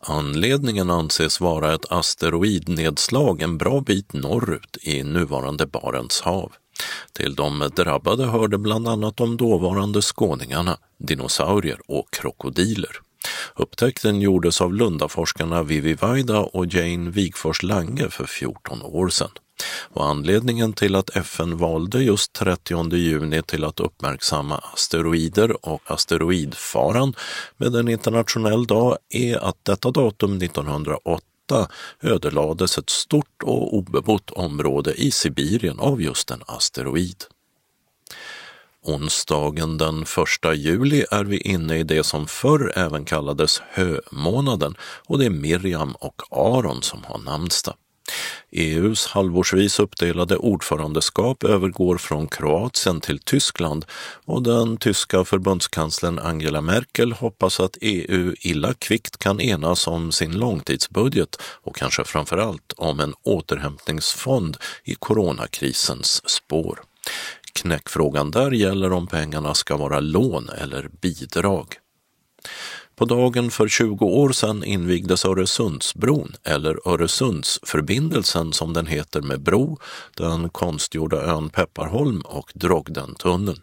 Anledningen anses vara ett asteroidnedslag en bra bit norrut i nuvarande Barents hav. Till de drabbade hörde bland annat de dåvarande skåningarna, dinosaurier och krokodiler. Upptäckten gjordes av Lundaforskarna Vivi Vaida och Jane Wigfors Lange för 14 år sedan. Och anledningen till att FN valde just 30 juni till att uppmärksamma asteroider och asteroidfaran med en internationell dag är att detta datum 1908 ödelades ett stort och obebott område i Sibirien av just en asteroid. Onsdagen den 1 juli är vi inne i det som förr även kallades hömånaden och det är Miriam och Aron som har namnsdag. EUs halvårsvis uppdelade ordförandeskap övergår från Kroatien till Tyskland och den tyska förbundskanslern Angela Merkel hoppas att EU illa kvickt kan enas om sin långtidsbudget och kanske framför allt om en återhämtningsfond i coronakrisens spår. Knäckfrågan där gäller om pengarna ska vara lån eller bidrag. På dagen för 20 år sedan invigdes Öresundsbron, eller Öresundsförbindelsen som den heter med bro, den konstgjorda ön Pepparholm och Drogdentunneln.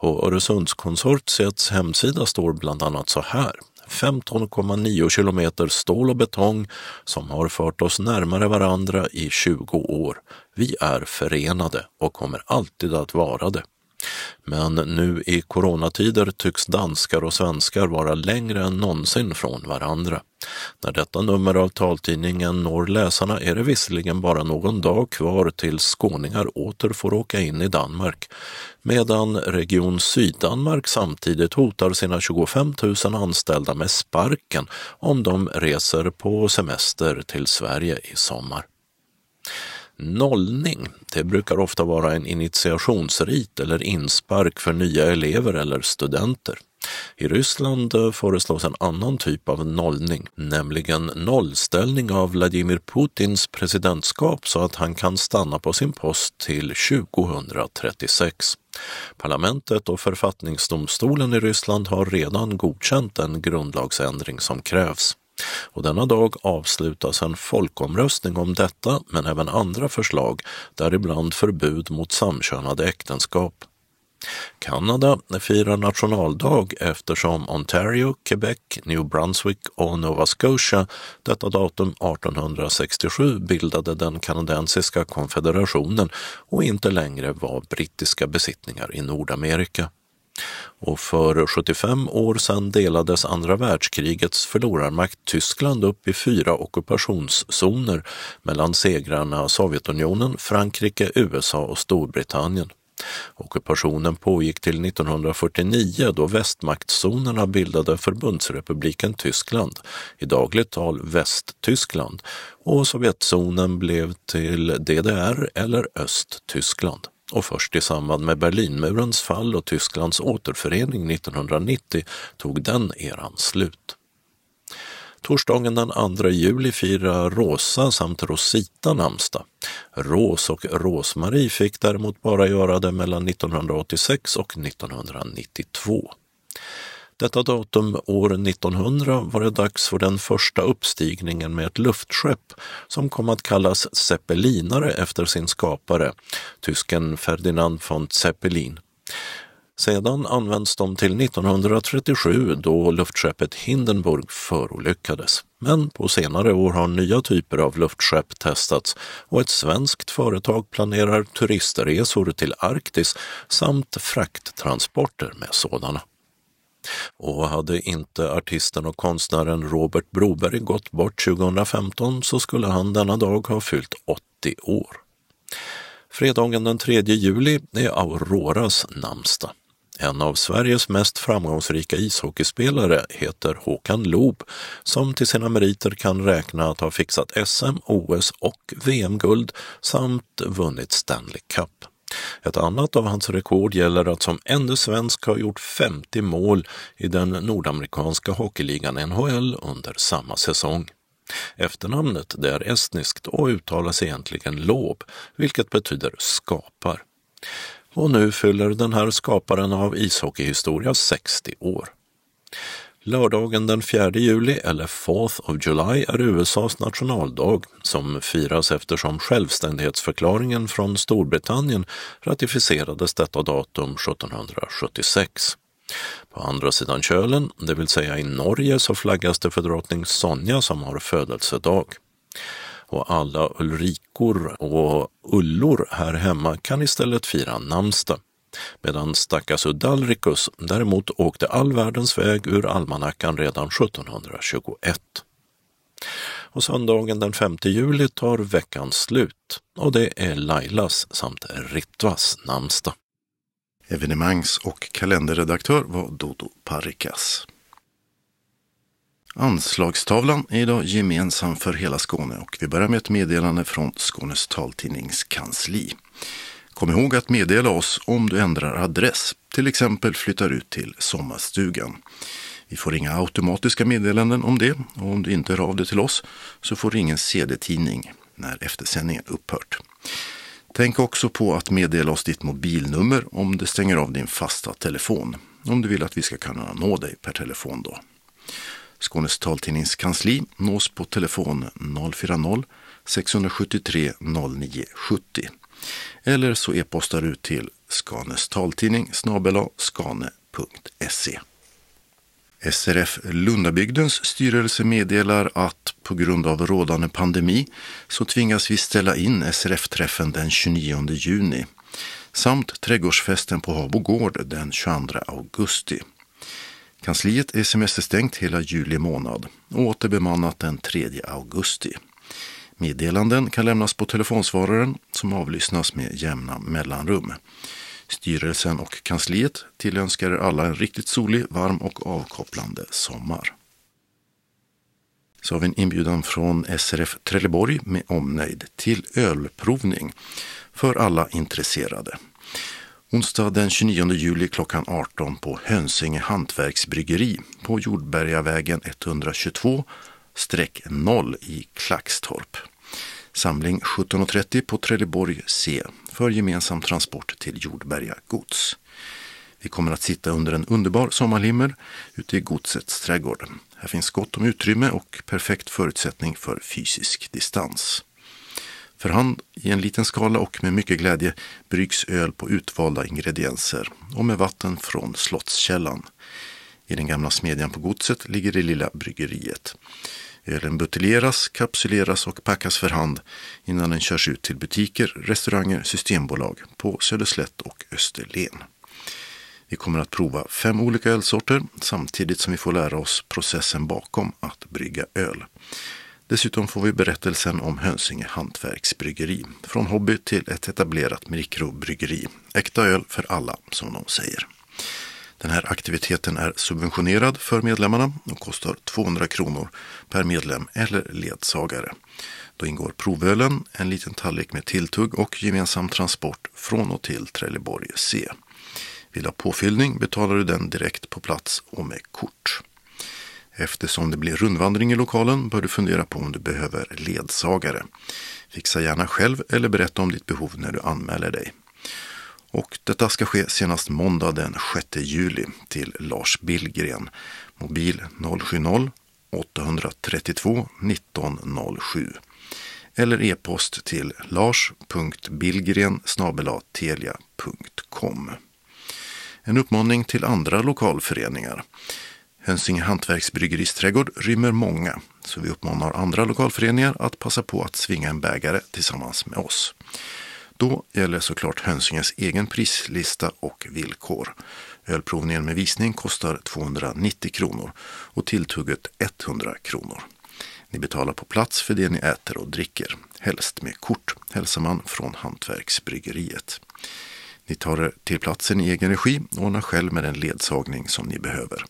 På Öresundskonsortiets hemsida står bland annat så här. 15,9 kilometer stål och betong som har fört oss närmare varandra i 20 år. Vi är förenade och kommer alltid att vara det. Men nu i coronatider tycks danskar och svenskar vara längre än någonsin från varandra. När detta nummer av taltidningen når läsarna är det visserligen bara någon dag kvar tills skåningar åter får åka in i Danmark, medan Region Syddanmark samtidigt hotar sina 25 000 anställda med sparken om de reser på semester till Sverige i sommar. Nollning, det brukar ofta vara en initiationsrit eller inspark för nya elever eller studenter. I Ryssland eh, föreslås en annan typ av nollning, nämligen nollställning av Vladimir Putins presidentskap så att han kan stanna på sin post till 2036. Parlamentet och författningsdomstolen i Ryssland har redan godkänt den grundlagsändring som krävs. Och denna dag avslutas en folkomröstning om detta men även andra förslag, däribland förbud mot samkönade äktenskap. Kanada firar nationaldag eftersom Ontario, Quebec, New Brunswick och Nova Scotia detta datum 1867 bildade den kanadensiska konfederationen och inte längre var brittiska besittningar i Nordamerika. Och för 75 år sedan delades andra världskrigets förlorarmakt Tyskland upp i fyra ockupationszoner mellan segrarna Sovjetunionen, Frankrike, USA och Storbritannien. Ockupationen pågick till 1949 då västmaktszonerna bildade Förbundsrepubliken Tyskland, i dagligt tal Västtyskland, och Sovjetzonen blev till DDR eller Östtyskland. Och först i samband med Berlinmurens fall och Tysklands återförening 1990 tog den eran slut. Torsdagen den 2 juli firar Rosa samt Rosita namnsdag. Ros och Rosmarie fick däremot bara göra det mellan 1986 och 1992. Detta datum år 1900 var det dags för den första uppstigningen med ett luftskepp som kom att kallas zeppelinare efter sin skapare, tysken Ferdinand von Zeppelin. Sedan används de till 1937 då luftskeppet Hindenburg förolyckades. Men på senare år har nya typer av luftskepp testats och ett svenskt företag planerar turistresor till Arktis samt frakttransporter med sådana. Och hade inte artisten och konstnären Robert Broberg gått bort 2015 så skulle han denna dag ha fyllt 80 år. Fredagen den 3 juli är Auroras namnsdag. En av Sveriges mest framgångsrika ishockeyspelare heter Håkan Loob som till sina meriter kan räkna att ha fixat SM, OS och VM-guld samt vunnit Stanley Cup. Ett annat av hans rekord gäller att som enda svensk ha gjort 50 mål i den nordamerikanska hockeyligan NHL under samma säsong. Efternamnet det är estniskt och uttalas egentligen Lob, vilket betyder skapar. Och nu fyller den här skaparen av ishockeyhistoria 60 år. Lördagen den 4 juli, eller 4th of July, är USAs nationaldag som firas eftersom självständighetsförklaringen från Storbritannien ratificerades detta datum 1776. På andra sidan kölen, det vill säga i Norge, så flaggas det för drottning Sonja som har födelsedag och alla Ulrikor och Ullor här hemma kan istället fira namnsdag. Medan stackars Udalricus däremot åkte all världens väg ur almanackan redan 1721. Och söndagen den 5 juli tar veckan slut och det är Lailas samt Ritvas namnsdag. Evenemangs och kalenderredaktör var Dodo Parikas. Anslagstavlan är idag gemensam för hela Skåne och vi börjar med ett meddelande från Skånes taltidningskansli. Kom ihåg att meddela oss om du ändrar adress, till exempel flyttar ut till sommarstugan. Vi får inga automatiska meddelanden om det och om du inte hör av dig till oss så får du ingen CD-tidning när eftersändningen upphört. Tänk också på att meddela oss ditt mobilnummer om det stänger av din fasta telefon, om du vill att vi ska kunna nå dig per telefon då. Skånes taltidnings kansli nås på telefon 040-673 0970 eller så e-postar du till Skanes taltidning skane.se. SRF Lundabygdens styrelse meddelar att på grund av rådande pandemi så tvingas vi ställa in SRF-träffen den 29 juni samt trädgårdsfesten på Habo gård den 22 augusti. Kansliet är semesterstängt hela juli månad och återbemannat den 3 augusti. Meddelanden kan lämnas på telefonsvararen som avlyssnas med jämna mellanrum. Styrelsen och kansliet tillönskar er alla en riktigt solig, varm och avkopplande sommar. Så har vi en inbjudan från SRF Trelleborg med omnöjd till ölprovning för alla intresserade. Onsdag den 29 juli klockan 18 på Hönsinge Hantverksbryggeri på Jordbergavägen 122 122-0 i Klaxtorp. Samling 17.30 på Trelleborg C för gemensam transport till Jordberga gods. Vi kommer att sitta under en underbar sommarhimmel ute i godsets trädgård. Här finns gott om utrymme och perfekt förutsättning för fysisk distans. För hand i en liten skala och med mycket glädje bryggs öl på utvalda ingredienser och med vatten från Slottskällan. I den gamla smedjan på godset ligger det lilla bryggeriet. Ölen buteljeras, kapsuleras och packas för hand innan den körs ut till butiker, restauranger, systembolag på Söderslätt och Österlen. Vi kommer att prova fem olika ölsorter samtidigt som vi får lära oss processen bakom att brygga öl. Dessutom får vi berättelsen om Hönsinge hantverksbryggeri. Från hobby till ett etablerat mikrobryggeri. Äkta öl för alla, som de säger. Den här aktiviteten är subventionerad för medlemmarna och kostar 200 kronor per medlem eller ledsagare. Då ingår provölen, en liten tallrik med tilltugg och gemensam transport från och till Trelleborg C. Vill du ha påfyllning betalar du den direkt på plats och med kort. Eftersom det blir rundvandring i lokalen bör du fundera på om du behöver ledsagare. Fixa gärna själv eller berätta om ditt behov när du anmäler dig. Och detta ska ske senast måndag den 6 juli till Lars Billgren. Mobil 070 832 1907 eller e-post till lars.billgren telia.com. En uppmaning till andra lokalföreningar. Hönsinge hantverksbryggeris trädgård rymmer många, så vi uppmanar andra lokalföreningar att passa på att svinga en bägare tillsammans med oss. Då gäller såklart Hönsinges egen prislista och villkor. Ölprovningen med visning kostar 290 kronor och tilltugget 100 kronor. Ni betalar på plats för det ni äter och dricker, helst med kort, hälsar man från Hantverksbryggeriet. Ni tar er till platsen i egen regi och ordnar själv med den ledsagning som ni behöver.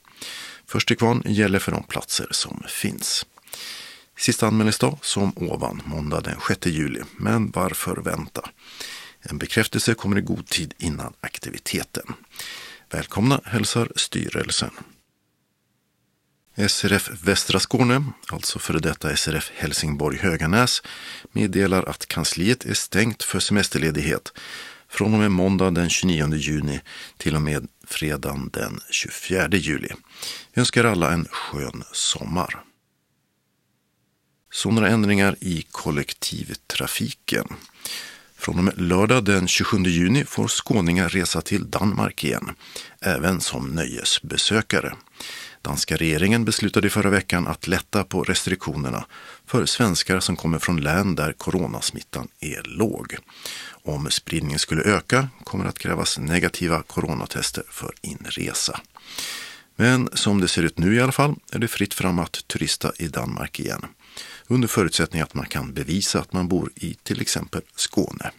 Först till kvarn gäller för de platser som finns. Sista anmälningsdag som ovan, måndag den 6 juli. Men varför vänta? En bekräftelse kommer i god tid innan aktiviteten. Välkomna hälsar styrelsen. SRF Västra Skåne, alltså före detta SRF Helsingborg Höganäs, meddelar att kansliet är stängt för semesterledighet från och med måndag den 29 juni till och med fredagen den 24 juli. Vi önskar alla en skön sommar. Så några ändringar i kollektivtrafiken. Från och med lördag den 27 juni får skåningar resa till Danmark igen, även som nöjesbesökare. Danska regeringen beslutade i förra veckan att lätta på restriktionerna för svenskar som kommer från län där coronasmittan är låg. Om spridningen skulle öka kommer det att krävas negativa coronatester för inresa. Men som det ser ut nu i alla fall är det fritt fram att turista i Danmark igen. Under förutsättning att man kan bevisa att man bor i till exempel Skåne.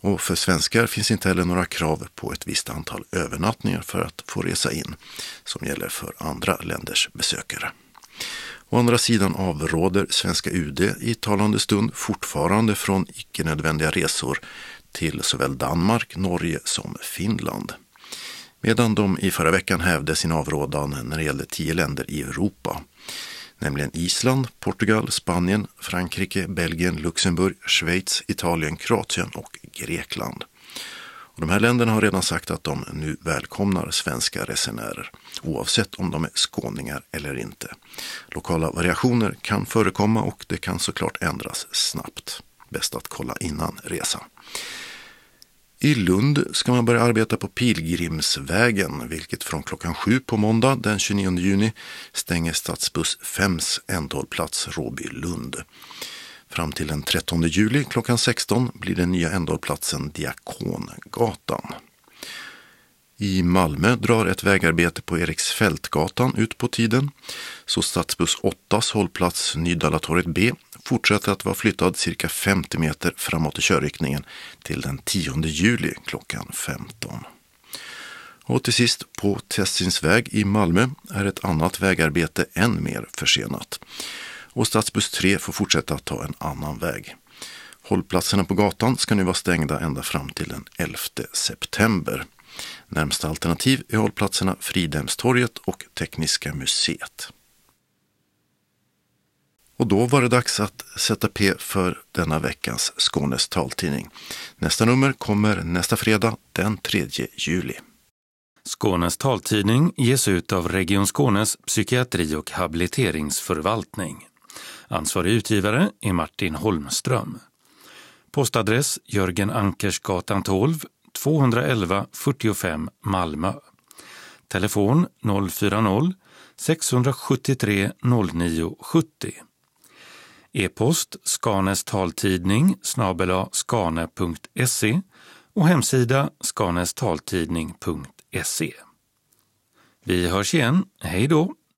Och för svenskar finns inte heller några krav på ett visst antal övernattningar för att få resa in, som gäller för andra länders besökare. Å andra sidan avråder svenska UD i talande stund fortfarande från icke-nödvändiga resor till såväl Danmark, Norge som Finland. Medan de i förra veckan hävde sin avrådan när det gällde tio länder i Europa nämligen Island, Portugal, Spanien, Frankrike, Belgien, Luxemburg, Schweiz, Italien, Kroatien och Grekland. Och de här länderna har redan sagt att de nu välkomnar svenska resenärer, oavsett om de är skåningar eller inte. Lokala variationer kan förekomma och det kan såklart ändras snabbt. Bäst att kolla innan resan. I Lund ska man börja arbeta på Pilgrimsvägen, vilket från klockan sju på måndag den 29 juni stänger stadsbuss 5s ändhållplats Råby-Lund. Fram till den 13 juli klockan 16 blir den nya ändhållplatsen Diakongatan. I Malmö drar ett vägarbete på Eriksfältgatan ut på tiden, så stadsbuss 8s hållplats Nydalatorget B fortsätter att vara flyttad cirka 50 meter framåt i körriktningen till den 10 juli klockan 15. Och till sist, på Tessinsväg i Malmö är ett annat vägarbete än mer försenat. Och stadsbuss 3 får fortsätta att ta en annan väg. Hållplatserna på gatan ska nu vara stängda ända fram till den 11 september. Närmsta alternativ är hållplatserna Fridhemstorget och Tekniska museet. Och då var det dags att sätta P för denna veckans Skånes taltidning. Nästa nummer kommer nästa fredag den 3 juli. Skånes taltidning ges ut av Region Skånes psykiatri och habiliteringsförvaltning. Ansvarig utgivare är Martin Holmström. Postadress Jörgen Ankersgatan 12, 211 45 Malmö. Telefon 040-673 09 70. E-post Skanes taltidning snabela skane.se och hemsida skanestaltidning.se Vi hörs igen. Hej då!